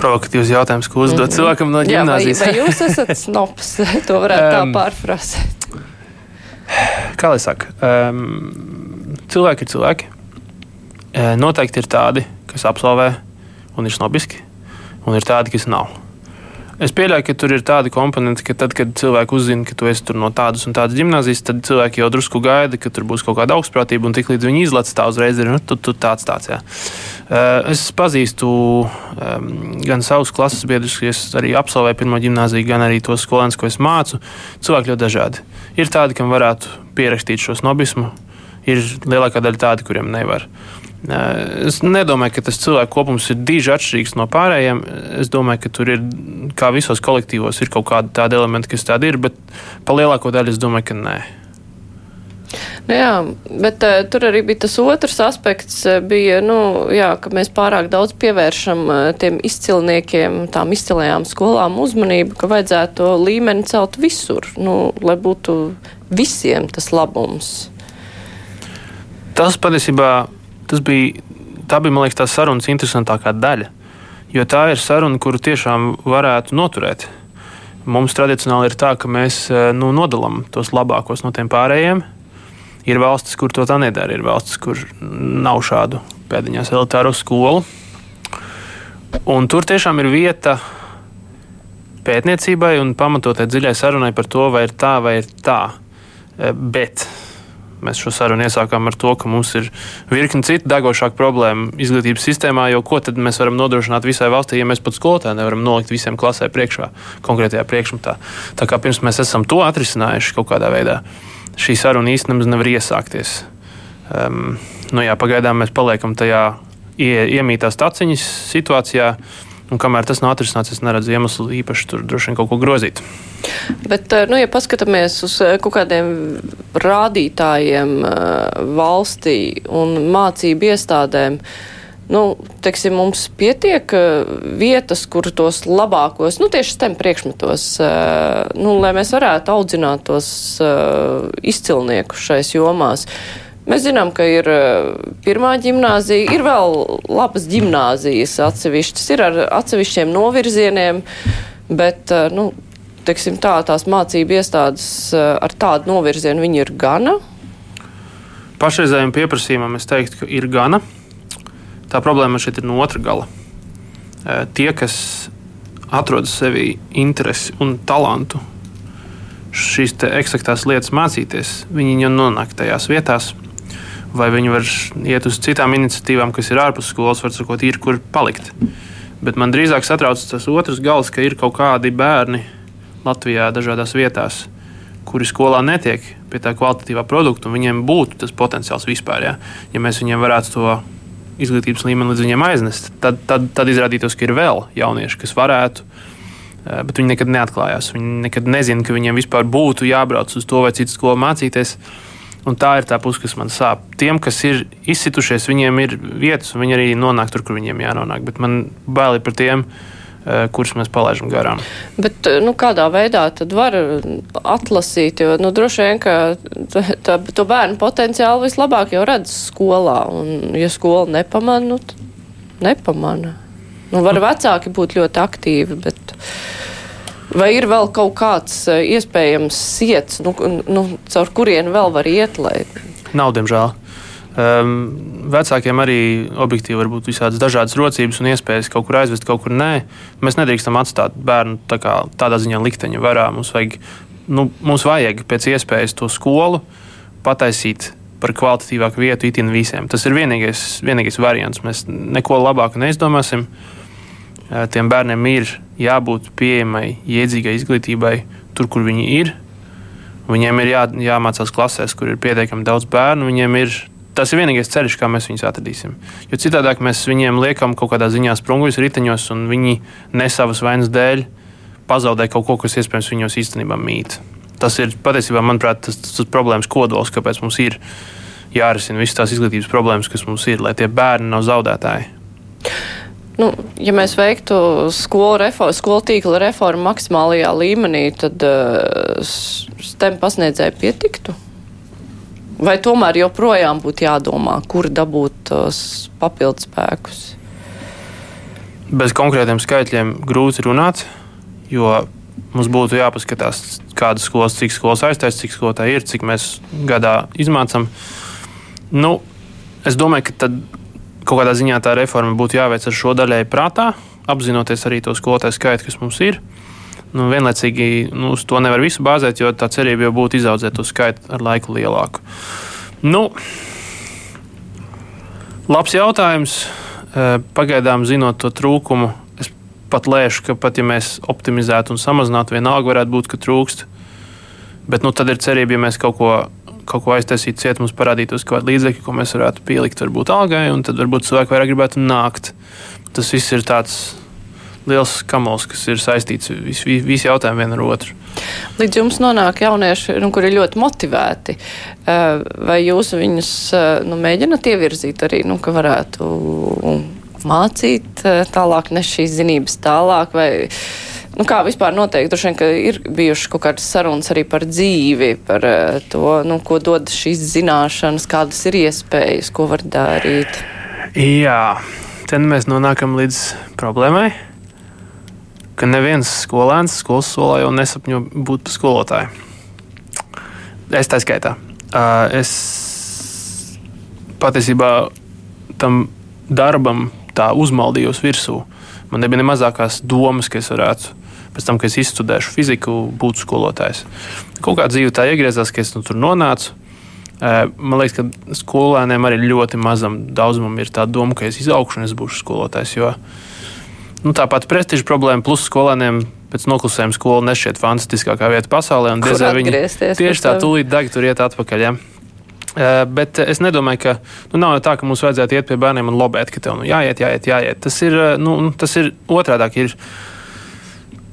provokatīvs jautājums, ko uzdot mm -hmm. cilvēkam no gimnāzijas. Jā, vai, vai jūs esat <laughs> snobs? to varētu tā um, pārfrāzēt. Kā lai saka, um, cilvēki ir cilvēki. Noteikti ir tādi, kas absolvē un ir snobiski, un ir tādi, kas nav. Es pieļauju, ka tur ir tāda komponente, ka tad, kad cilvēki uzzina, ka tu esi no tādas un tādas gimnāzijas, tad cilvēki jau drusku gaida, ka tur būs kaut kāda augstprātība, un tiklīdz viņi izlaiž tā uzreiz, ir nu, tu, tu tāds tāds. Jā. Eh, es pazīstu um, gan savus klases biedrus, kas arī absolvēja pirmo gimnāziju, gan arī tos skolēnus, ko es mācu. Cilvēki ļoti dažādi. Ir tādi, kam varētu pierakstīt šo snobismu, ir lielākā daļa tādi, kuriem nevar. Eh, es nedomāju, ka tas cilvēku kopums ir diži atšķirīgs no pārējiem. Es domāju, ka tur ir, kā visos kolektīvos, ir kaut kādi tādi elementi, kas tādi ir, bet pa lielāko daļu es domāju, ka nē. Nu, jā, bet uh, tur arī bija tas otrs aspekts, uh, bija, nu, jā, ka mēs pārāk daudz pievēršam uh, tiem izcilniekiem, tām izcilajām skolām uzmanību, ka vajadzētu to līmeni celt visur, nu, lai būtu visiem tas labums. Tas patiesībā, tas bija, tā bija, man liekas, tā sarunas interesantākā daļa, jo tā ir saruna, kuru tiešām varētu noturēt. Mums tradicionāli ir tā, ka mēs nu, nodalām tos labākos no tiem pārējiem, Ir valstis, kur to tā nedara. Ir valstis, kur nav šādu pēdiņās elitāro skolu. Un tur tiešām ir vieta pētniecībai un pamatotai dziļai sarunai par to, vai ir tā vai ir tā. E, bet mēs šo sarunu iesākām ar to, ka mums ir virkni citu degošāku problēmu izglītības sistēmā, jo ko tad mēs varam nodrošināt visai valstī, ja mēs pat skolotāju nevaram nolikt visiem klasē priekšā, konkrētajā priekšmetā. Tā kā pirms mēs esam to atrisinājuši kaut kādā veidā šī saruna īstenībā nevar iesākties. Um, nu jā, pagaidām mēs paliekam tajā ie, iemītās taciņas situācijā. Un kamēr tas nav atrisināts, es neredzu iemeslu īpaši tur droši vien kaut ko grozīt. Bet, eh, nu, ja paskatāmies uz eh, kaut kādiem rādītājiem eh, valstī un mācību iestādēm, nu, teiksim, mums pietiek vietas, kur tos labākos, nu, tieši STEM priekšmetos, nu, lai mēs varētu audzināt tos izcilniekus šais jomās. Mēs zinām, ka ir pirmā gimnāzija, ir vēl labas gimnāzijas atsevišķas, ir ar atsevišķiem novirzieniem, bet, nu, teiksim tā, tās mācību iestādes ar tādu novirzienu viņi ir gana. Pašreizējiem pieprasījumam es teiktu, ka ir gana. tā problēma šeit ir no otra gala. Tie, kas atrod sevī interesi un talantu šīs eksaktās lietas mācīties, viņi jau nonāk tajās vietās. Vai viņi var iet uz citām iniciatīvām, kas ir ārpus skolas, var sakot, ir kur palikt. Bet man drīzāk satrauc tas otrs gals, ka ir kaut kādi bērni Latvijā, dažādās vietās, kuri skolā netiek pie tā kvalitatīvā produkta, un viņiem būtu tas potenciāls vispār. Ja, ja mēs viņiem varētu to izglītības līmeni līdz viņiem aiznest, tad, tad, tad izrādītos, ka ir vēl jaunieši, kas varētu Eh, bet viņi nekad neatklājās. Viņi nekad nezina, ka viņiem vispār būtu jābrauc uz to vai citu skolu mācīties. Un tā ir tā puse, kas man sāp. Tiem, kas ir izsitušies, viņiem ir vietas, un viņi arī nonāk tur, kur viņiem jānonāk. Bet man bail par tiem, eh, kurus mēs palaidām garām. Bet, eh, nu, kādā veidā tad var atlasīt? Jo nu, droši vien, ka to bērnu potenciālu vislabāk jau redz skolā. Un, ja skola nepamana, nu, tad nepamana. Nu, var vecāki būt ļoti aktīvi, bet vai ir vēl kaut kāds eh, iespējams iets, nu, nu, caur kurien vēl var iet? Lai... Nav, diemžēl. Um, vecākiem arī objektīvi var būt visādas dažādas rocības un iespējas kaut kur aizvest, kaut kur nē. Mēs nedrīkstam atstāt bērnu tā kā, tādā ziņā likteņa varā. Mums vajag, nu, mums vajag pēc iespējas to skolu pataisīt par kvalitatīvāku vietu itin visiem. Tas ir vienīgais, vienīgais variants. Mēs neko labāku neizdomāsim. Tiem bērniem ir jābūt pieejamai, iedzīgai izglītībai tur, kur viņi ir. Viņiem ir jā, jāmācās klasēs, kur ir pietiekami daudz bērnu. Viņiem ir tas ir vienīgais ceļš, kā mēs viņus atradīsim. Jo citādi mēs viņiem liekam kaut kādā ziņā sprunguļus riteņos, un viņi ne savas vainas dēļ pazaudē kaut ko, kas iespējams viņos īstenībā mīt. Tas ir patiesībā, manuprāt, tas, tas problēmas kodols, kāpēc mums ir jārisina visas tās izglītības problēmas, kas mums ir, lai tie bērni nav zaudētāji. Nu, ja mēs veiktu skolu, reformu, skolu tīkla reformu maksimālajā līmenī, tad uh, STEM pasniedzēji pietiktu? Vai tomēr joprojām būtu jādomā, kur dabūt tos papildus spēkus? Bez konkrētiem skaitļiem grūti runāt, jo mums būtu jāpaskatās, kādas skolas, cik skolas aiztaisa, cik skolotāji ir, cik mēs gadā izmācām. Nu, es domāju, ka tad kaut kādā ziņā tā reforma būtu jāveic ar šo daļai prātā, apzinoties arī to skolotāju skaitu, kas mums ir. Nu, vienlaicīgi nu, uz to nevar visu bāzēt, jo tā cerība jau būtu izaudzēt to skaitu ar laiku lielāku. Nu, labs jautājums. Eh, pagaidām, zinot to trūkumu, es pat lēšu, ka pat ja mēs optimizētu un samazinātu, vienalga varētu būt, ka trūkst. Bet nu, tad ir cerība, ja mēs kaut ko kaut ko aiztaisīt ciet, mums parādītos kaut kāda līdzekļa, ko mēs varētu pielikt varbūt algai, un tad varbūt cilvēki vairāk gribētu nākt. Tas viss ir tāds liels kamols, kas ir saistīts visi vis jautājumi viena ar otru. Līdz jums nonāk jaunieši, nu, kuri ir ļoti motivēti. Eh, vai jūs viņus eh, nu, mēģināt ievirzīt arī, nu, ka varētu mācīt eh, tālāk, nes šīs zinības tālāk? Vai, Nu, kā vispār noteikti, droši vien, ka ir bijušas kaut kādas sarunas arī par dzīvi, par uh, to, nu, ko dod šīs zināšanas, kādas ir iespējas, ko var darīt. Jā, te nu mēs nonākam līdz problēmai, ka neviens skolēns skolas solā jau nesapņo būt par skolotāju. Es tā skaitā. Es patiesībā tam darbam tā uzmaldījos virsū. Man nebija ne mazākās domas, ka es varētu pēc tam, kad es izstudēšu fiziku, būtu skolotājs. Kaut kā dzīve tā iegriezās, ka es nu, tur nonācu. Man liekas, ka skolēniem arī ļoti mazam daudzumam ir tā doma, ka es izaugšu un es būšu skolotājs. Jo nu, tāpat prestiža problēma plus skolēniem pēc noklusējuma skola nešķiet fantastiskākā vieta pasaulē. Diezgan viņi tieši tā tūlīt deg tur iet atpakaļ. Ja? Bet es nedomāju, ka nu, nav tā, ka mums vajadzētu iet pie bērniem un lobēt, ka tev nu, jāiet, jāiet, jāiet. Tas ir, nu, tas ir otrādi.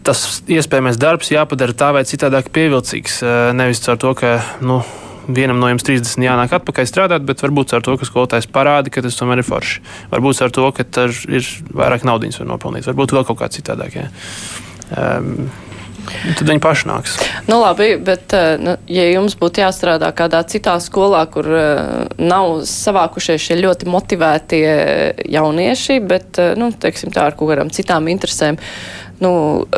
Tas iespējamais darbs jāpadara tā vai citādāk pievilcīgs. Nevis ar to, ka nu, vienam no jums 30 jānāk atpakaļ strādāt, bet varbūt ar to, ka skolotājs parāda, ka tas tomēr ir forši. Varbūt ar to, ka tur ir vairāk naudas var nopelnīt, varbūt vēl kaut kā citādāk. Ja. Um, Tad viņi paši nāks. Nu, labi, bet, nu, ja jums būtu jāstrādā kādā citā skolā, kur nav savākušies šie ļoti motivētie jaunieši, bet, nu, teiksim tā, ar kaut kādām citām interesēm, uh, Nu,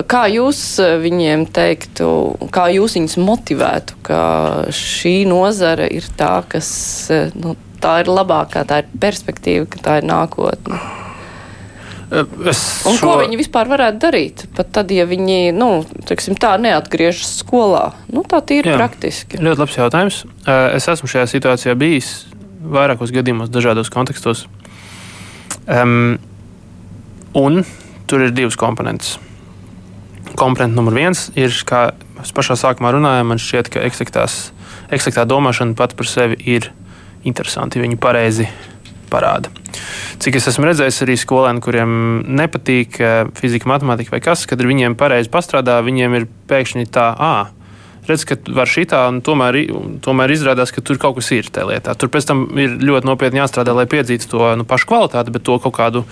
kā jūs eh, viņiem teiktu, kā jūs viņus motivētu, ka šī nozara ir tā, kas, eh, nu, tā ir labākā, tā ir perspektīva, ka tā ir nākotne. Es Un šo... ko viņi vispār varētu darīt? Pat tad, ja viņi, nu, teiksim, tā neatgriežas skolā. Nu, tā ir praktiski. Ļoti labs jautājums. Es esmu šajā situācijā bijis vairākos gadījumos, dažādos kontekstos. Um, un tur ir divas komponentes. Komponents numur viens ir, kā mēs pašā sākumā runājām, man šķiet, ka eksaktā domāšana pat par sevi ir interesanti. Viņi pareizi parāda. Cik es esmu redzējis arī skolēnu, kuriem nepatīk fizika, matemātika vai kas, kad viņiem pareizi pastrādā, viņiem ir pēkšņi tā, ah, redz, ka var šī tā, un tomēr, tomēr izrādās, ka tur kaut kas ir tajā lietā. Tur pēc tam ir ļoti nopietni jāstrādā, lai piedzītu to nu, pašu kvalitāti, bet to kaut kādu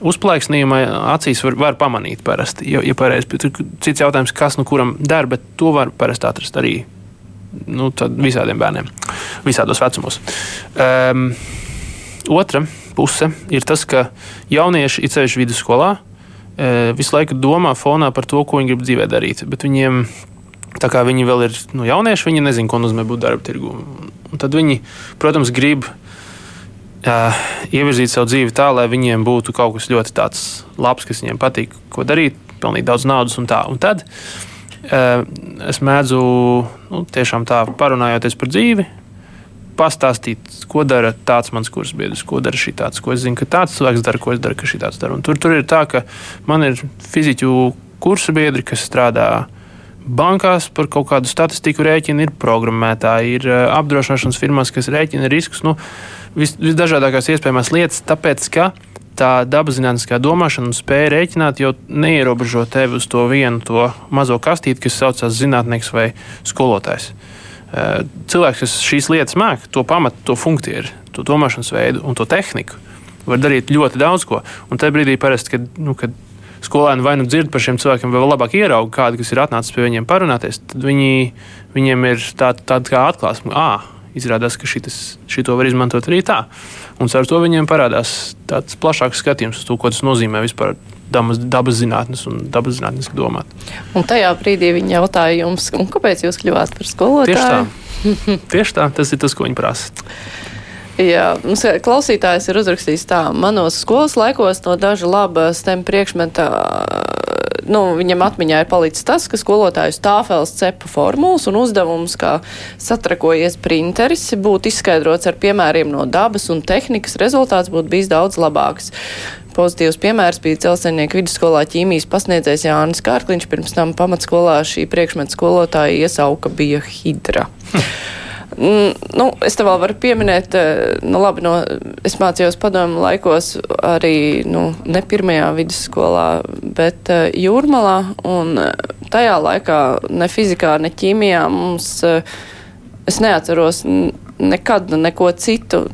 uzplaiksnījuma acīs var, var pamanīt parasti. Ja, ja pareizi, tur cits jautājums, kas nu kuram der, bet to var parasti atrast arī nu, visādiem bērniem, visādos vecumos. Um, otra puse ir tas, ka jaunieši, it sevišķi vidusskolā, e, visu laiku domā fonā par to, ko viņi grib dzīvē darīt. Bet viņiem, tā kā viņi vēl ir nu, jaunieši, viņi nezina, ko nozīmē būt darba tirgu. Un tad viņi, protams, grib uh, ievirzīt savu dzīvi tā, lai viņiem būtu kaut kas ļoti labs, kas viņiem patīk, ko darīt, pelnīt daudz naudas un tā. Un tad uh, es mēdzu nu, tiešām tā parunājoties par dzīvi, pastāstīt, ko dara tāds mans kursbiedrs, ko dara šī tāds, ko es zinu, ka tāds cilvēks dara, ko es daru, ka šī tāds dara. Un tur, tur ir tā, ka man ir fiziķu kursa biedri, kas strādā bankās par kaut kādu statistiku rēķinu, ir programmētāji, ir eh, apdrošināšanas firmas, kas rēķina riskus, nu, vis, visdažādākās iespējamās lietas, tāpēc, ka tā dabaszinātniskā domāšana un spēja rēķināt jau neierobežo tevi uz to vienu to mazo kastīti, kas saucās zinātnieks vai skolotājs. Eh, cilvēks, kas šīs lietas māca, to pamatu, to funkciju, to domāšanas veidu un to tehniku, var darīt ļoti daudz ko. Un tajā brīdī parasti, kad, nu, kad skolēni vai nu dzird par šiem cilvēkiem, vai labāk ierauga kādu, kas ir atnācis pie viņiem parunāties, tad viņi, viņiem ir tāda tā kā atklāsme, ah, izrādās, ka šī to var izmantot arī tā. Un ar to viņiem parādās tāds plašāks skatījums uz to, ko tas nozīmē vispār dabas, dabas zinātnes un dabas zinātnes domāt. Un tajā brīdī viņi jautāja jums, kāpēc jūs kļuvāt par skolotāju? Tieši tā. <laughs> Tieši tā, tas ir tas, ko viņi prasa. Jā, mums klausītājs ir uzrakstījis tā, manos skolas laikos no daža laba STEM priekšmeta nu, viņam atmiņā ir palicis tas, ka skolotājs tāfels cepa formulas un uzdevums, kā satrakojies printeris, būtu izskaidrots ar piemēriem no dabas un tehnikas, rezultāts būtu bijis daudz labāks. Pozitīvs piemērs bija celsenieku vidusskolā ķīmijas pasniedzējs Jānis Kārkliņš, pirms tam pamatskolā šī priekšmeta skolotāja iesauka bija hidra. Hm. <laughs> Mm, nu, es te vēl varu pieminēt, eh, nu, labi, no, es mācījos padomu laikos arī, nu, ne pirmajā vidusskolā, bet uh, jūrmalā, eh, tajā laikā ne fizikā, ne ķīmijā mums, es neatceros nekad neko citu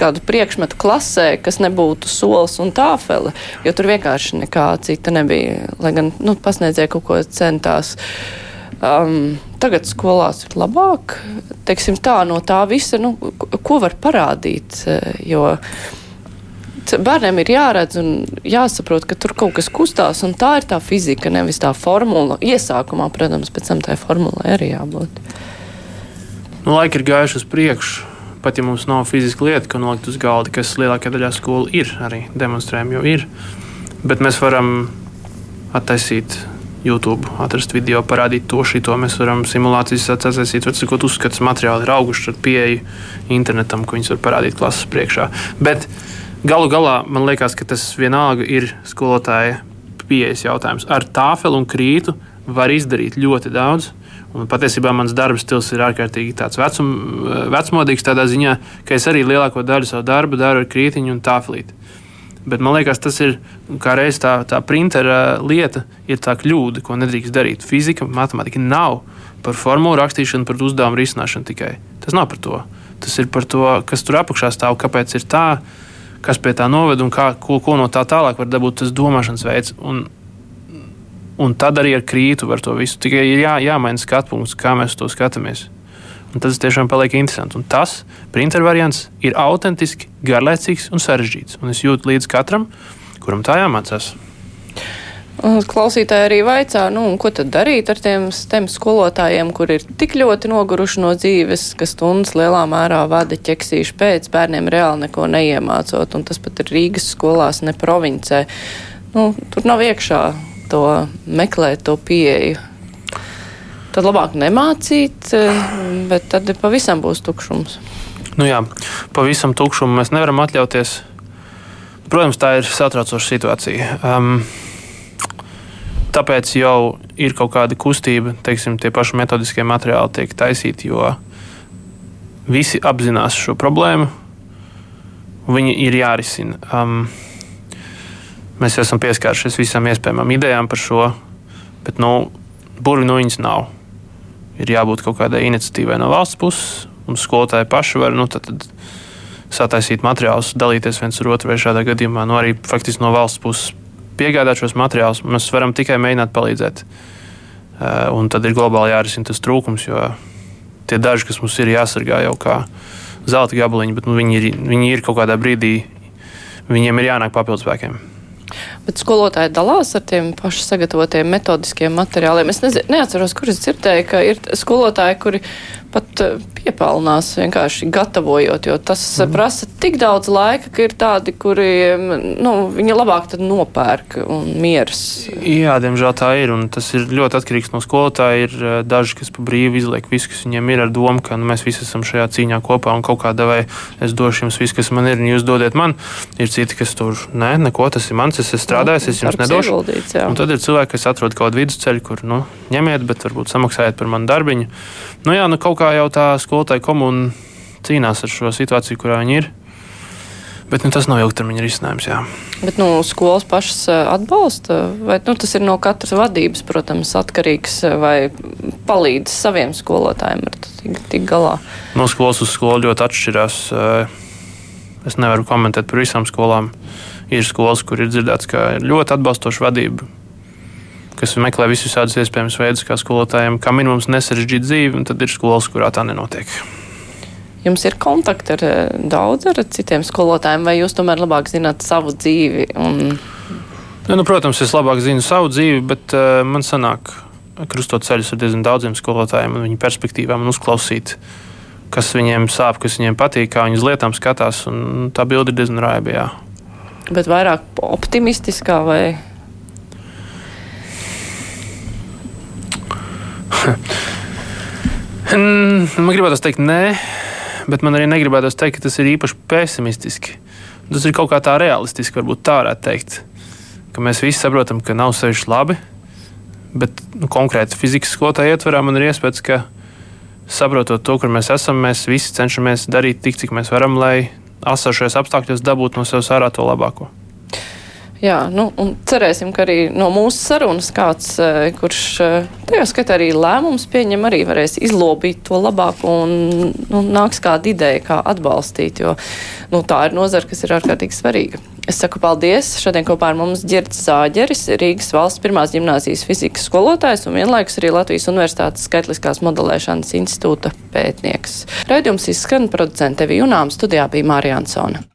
kādu priekšmetu klasē, kas nebūtu solis un tāfele, jo tur vienkārši nekā cita nebija, lai gan, nu, pasniedzēja kaut ko centās. Um, tagad skolās ir labāk. Teiksim, tā, no tā visa, nu, ko var parādīt. Jo bērniem ir jāredz un jāsaprot, ka tur kaut kas kustās, un tā ir tā fizika, nevis tā formula. Iesākumā, protams, pēc tam tai formulai arī jābūt. Nu, laiki ir gājuši uz priekšu. Pat ja mums nav fiziska lieta, ko nolikt uz galda, kas lielākajā daļā skolu ir, arī demonstrējumi jau ir. Bet mēs varam attaisīt YouTube, atrast video, parādīt to, šito. Mēs varam simulācijas atsaistīt, var sakot, uzskats materiāli ir auguši ar pieeju internetam, ko viņas var parādīt klases priekšā. Bet galu galā man liekas, ka tas vienalga ir skolotāja pieejas jautājums. Ar tāfeli un krītu var izdarīt ļoti daudz. Un patiesībā mans darba stils ir ārkārtīgi vecum, vecmodīgs tādā ziņā, ka es arī lielāko daļu savu darbu daru ar krītiņu un tāfelīti. Bet man liekas, tas ir kā reiz tā, tā printera lieta, ir tā kļūda, ko nedrīkst darīt. Fizika, matemātika nav par formulu rakstīšanu, par uzdevumu risināšanu tikai. Tas nav par to. Tas ir par to, kas tur apakšā stāv, kāpēc ir tā, kas pie tā noved un kā, ko, ko no tā tālāk var dabūt tas domāšanas veids. Un, un tad arī ar krītu var to visu. Tikai ir jā, jāmaina skatu punkts, kā mēs to skatāmies. Un tas tiešām paliek interesanti. Un tas printer variants ir autentiski, garlaicīgs un sarežģīts. Un es jūtu līdzi katram, kuram tā jāmācās. Klausītāji arī vaicā, nu, ko tad darīt ar tiem STEM skolotājiem, kur ir tik ļoti noguruši no dzīves, ka stundas lielā mērā vada ķeksīšu pēc, bērniem reāli neko neiemācot, un tas pat ir Rīgas skolās, ne provincē. Nu, tur nav iekšā to meklēt, to pieeju. Tad labāk nemācīt, bet tad pavisam būs tukšums. Nu jā, pavisam tukšumu mēs nevaram atļauties. Protams, tā ir satraucoša situācija. Um, tāpēc jau ir kaut kāda kustība, teiksim, tie paši metodiskie materiāli tiek taisīti, jo visi apzinās šo problēmu. Viņi ir jārisina. Um, mēs esam pieskārušies visām iespējamām idejām par šo, bet nu, burvi no viņas nav. Ir jābūt kaut kādai iniciatīvai no valsts puses, un skolotāji paši var nu, tad, tad sataisīt materiālus, dalīties viens ar otru, vai šādā gadījumā nu, arī faktiski no valsts puses piegādāt šos materiālus. Mēs varam tikai mēģināt palīdzēt. Uh, un tad ir globāli jārisina tas trūkums, jo tie daži, kas mums ir jāsargā jau kā zelta gabaliņi, bet nu, viņi, ir, viņi ir kaut kādā brīdī, viņiem ir jānāk papildus spēkiem. Bet skolotāji dalās ar tiem pašu sagatavotiem metodiskiem materiāliem. Es nezinu, neatceros, kur es dzirdēju, ka ir skolotāji, kuri pat eh, piepelnās vienkārši gatavojot, jo tas mm. prasa tik daudz laika, ka ir tādi, kuri, nu, viņi labāk tad nopērk un mieras. Jā, diemžēl tā ir, un tas ir ļoti atkarīgs no skolotāja. Ir eh, daži, kas pa brīvu izliek visu, kas viņiem ir ar domu, ka nu, mēs visi esam šajā cīņā kopā un kaut kādā vai es došu jums visu, kas man ir, un jūs dodiet man. Ir citi, kas tur, nē, neko, tas ir mans, es esmu strādājis, es jums nedošu. Un tad ir cilvēki, kas atrod kaut kādu vidusceļu, kur, nu, ņemiet, bet varbūt samaksājiet par manu darbiņu. Nu jā, nu kaut kā jau tā skolotāja komuna cīnās ar šo situāciju, kurā viņi ir. Bet nu, tas nav ilgtermiņa risinājums. Jā. Bet nu, skolas pašas atbalsta, vai nu, tas ir no katras vadības, protams, atkarīgs, vai palīdz saviem skolotājiem ar tikt galā? No skolas uz skolu ļoti atšķirās. Es nevaru komentēt par visām skolām. Ir skolas, kur ir dzirdēts, ka ir ļoti atbalstoša vadība, kas meklē visus tādus iespējamus veidus, kā skolotājiem, kā minimums nesarežģīt dzīvi, un tad ir skolas, kurā tā nenotiek. Jums ir kontakti ar eh, daudz ar citiem skolotājiem, vai jūs tomēr labāk zināt savu dzīvi? Un... Ja, nu, protams, es labāk zinu savu dzīvi, bet uh, man sanāk krustot ceļus ar diezgan daudziem skolotājiem un viņu perspektīvām un uzklausīt, kas viņiem sāp, kas viņiem patīk, kā viņi uz lietām skatās. Tā bilde ir diezgan raibīga. Bet vairāk optimistiskā vai <laughs> man gribētu teikt, nē, bet man arī negribētu teikt, ka tas ir īpaši pesimistiski. Tas ir kaut kā tā realistiski, varbūt tā varētu teikt. Ka mēs visi saprotam, ka nav sevišķi labi, bet nu, konkrēti fizikas skolotāja ietverā man ir iespējas, ka saprotot to, kur mēs esam, mēs visi cenšamies darīt tik, cik mēs varam, lai asāšajos apstākļos dabūtu no sevis ārā to labāko. Jā, nu, un cerēsim, ka arī no mūsu sarunas kāds, eh, kurš eh, tajā skatā arī lēmums pieņem, arī varēs izlobīt to labāko un nu, nāks kāda ideja, kā atbalstīt, jo nu, tā ir nozara, kas ir ārkārtīgi svarīga. Es saku paldies. Šodien kopā ar mums Girds Zāģeris, Rīgas valsts pirmās gimnāzijas fizikas skolotājs un vienlaikus arī Latvijas Universitātes skaitliskās modelēšanas institūta pētnieks. Raidījums izskan producente Vijunām, studijā bija Mārija Ansona.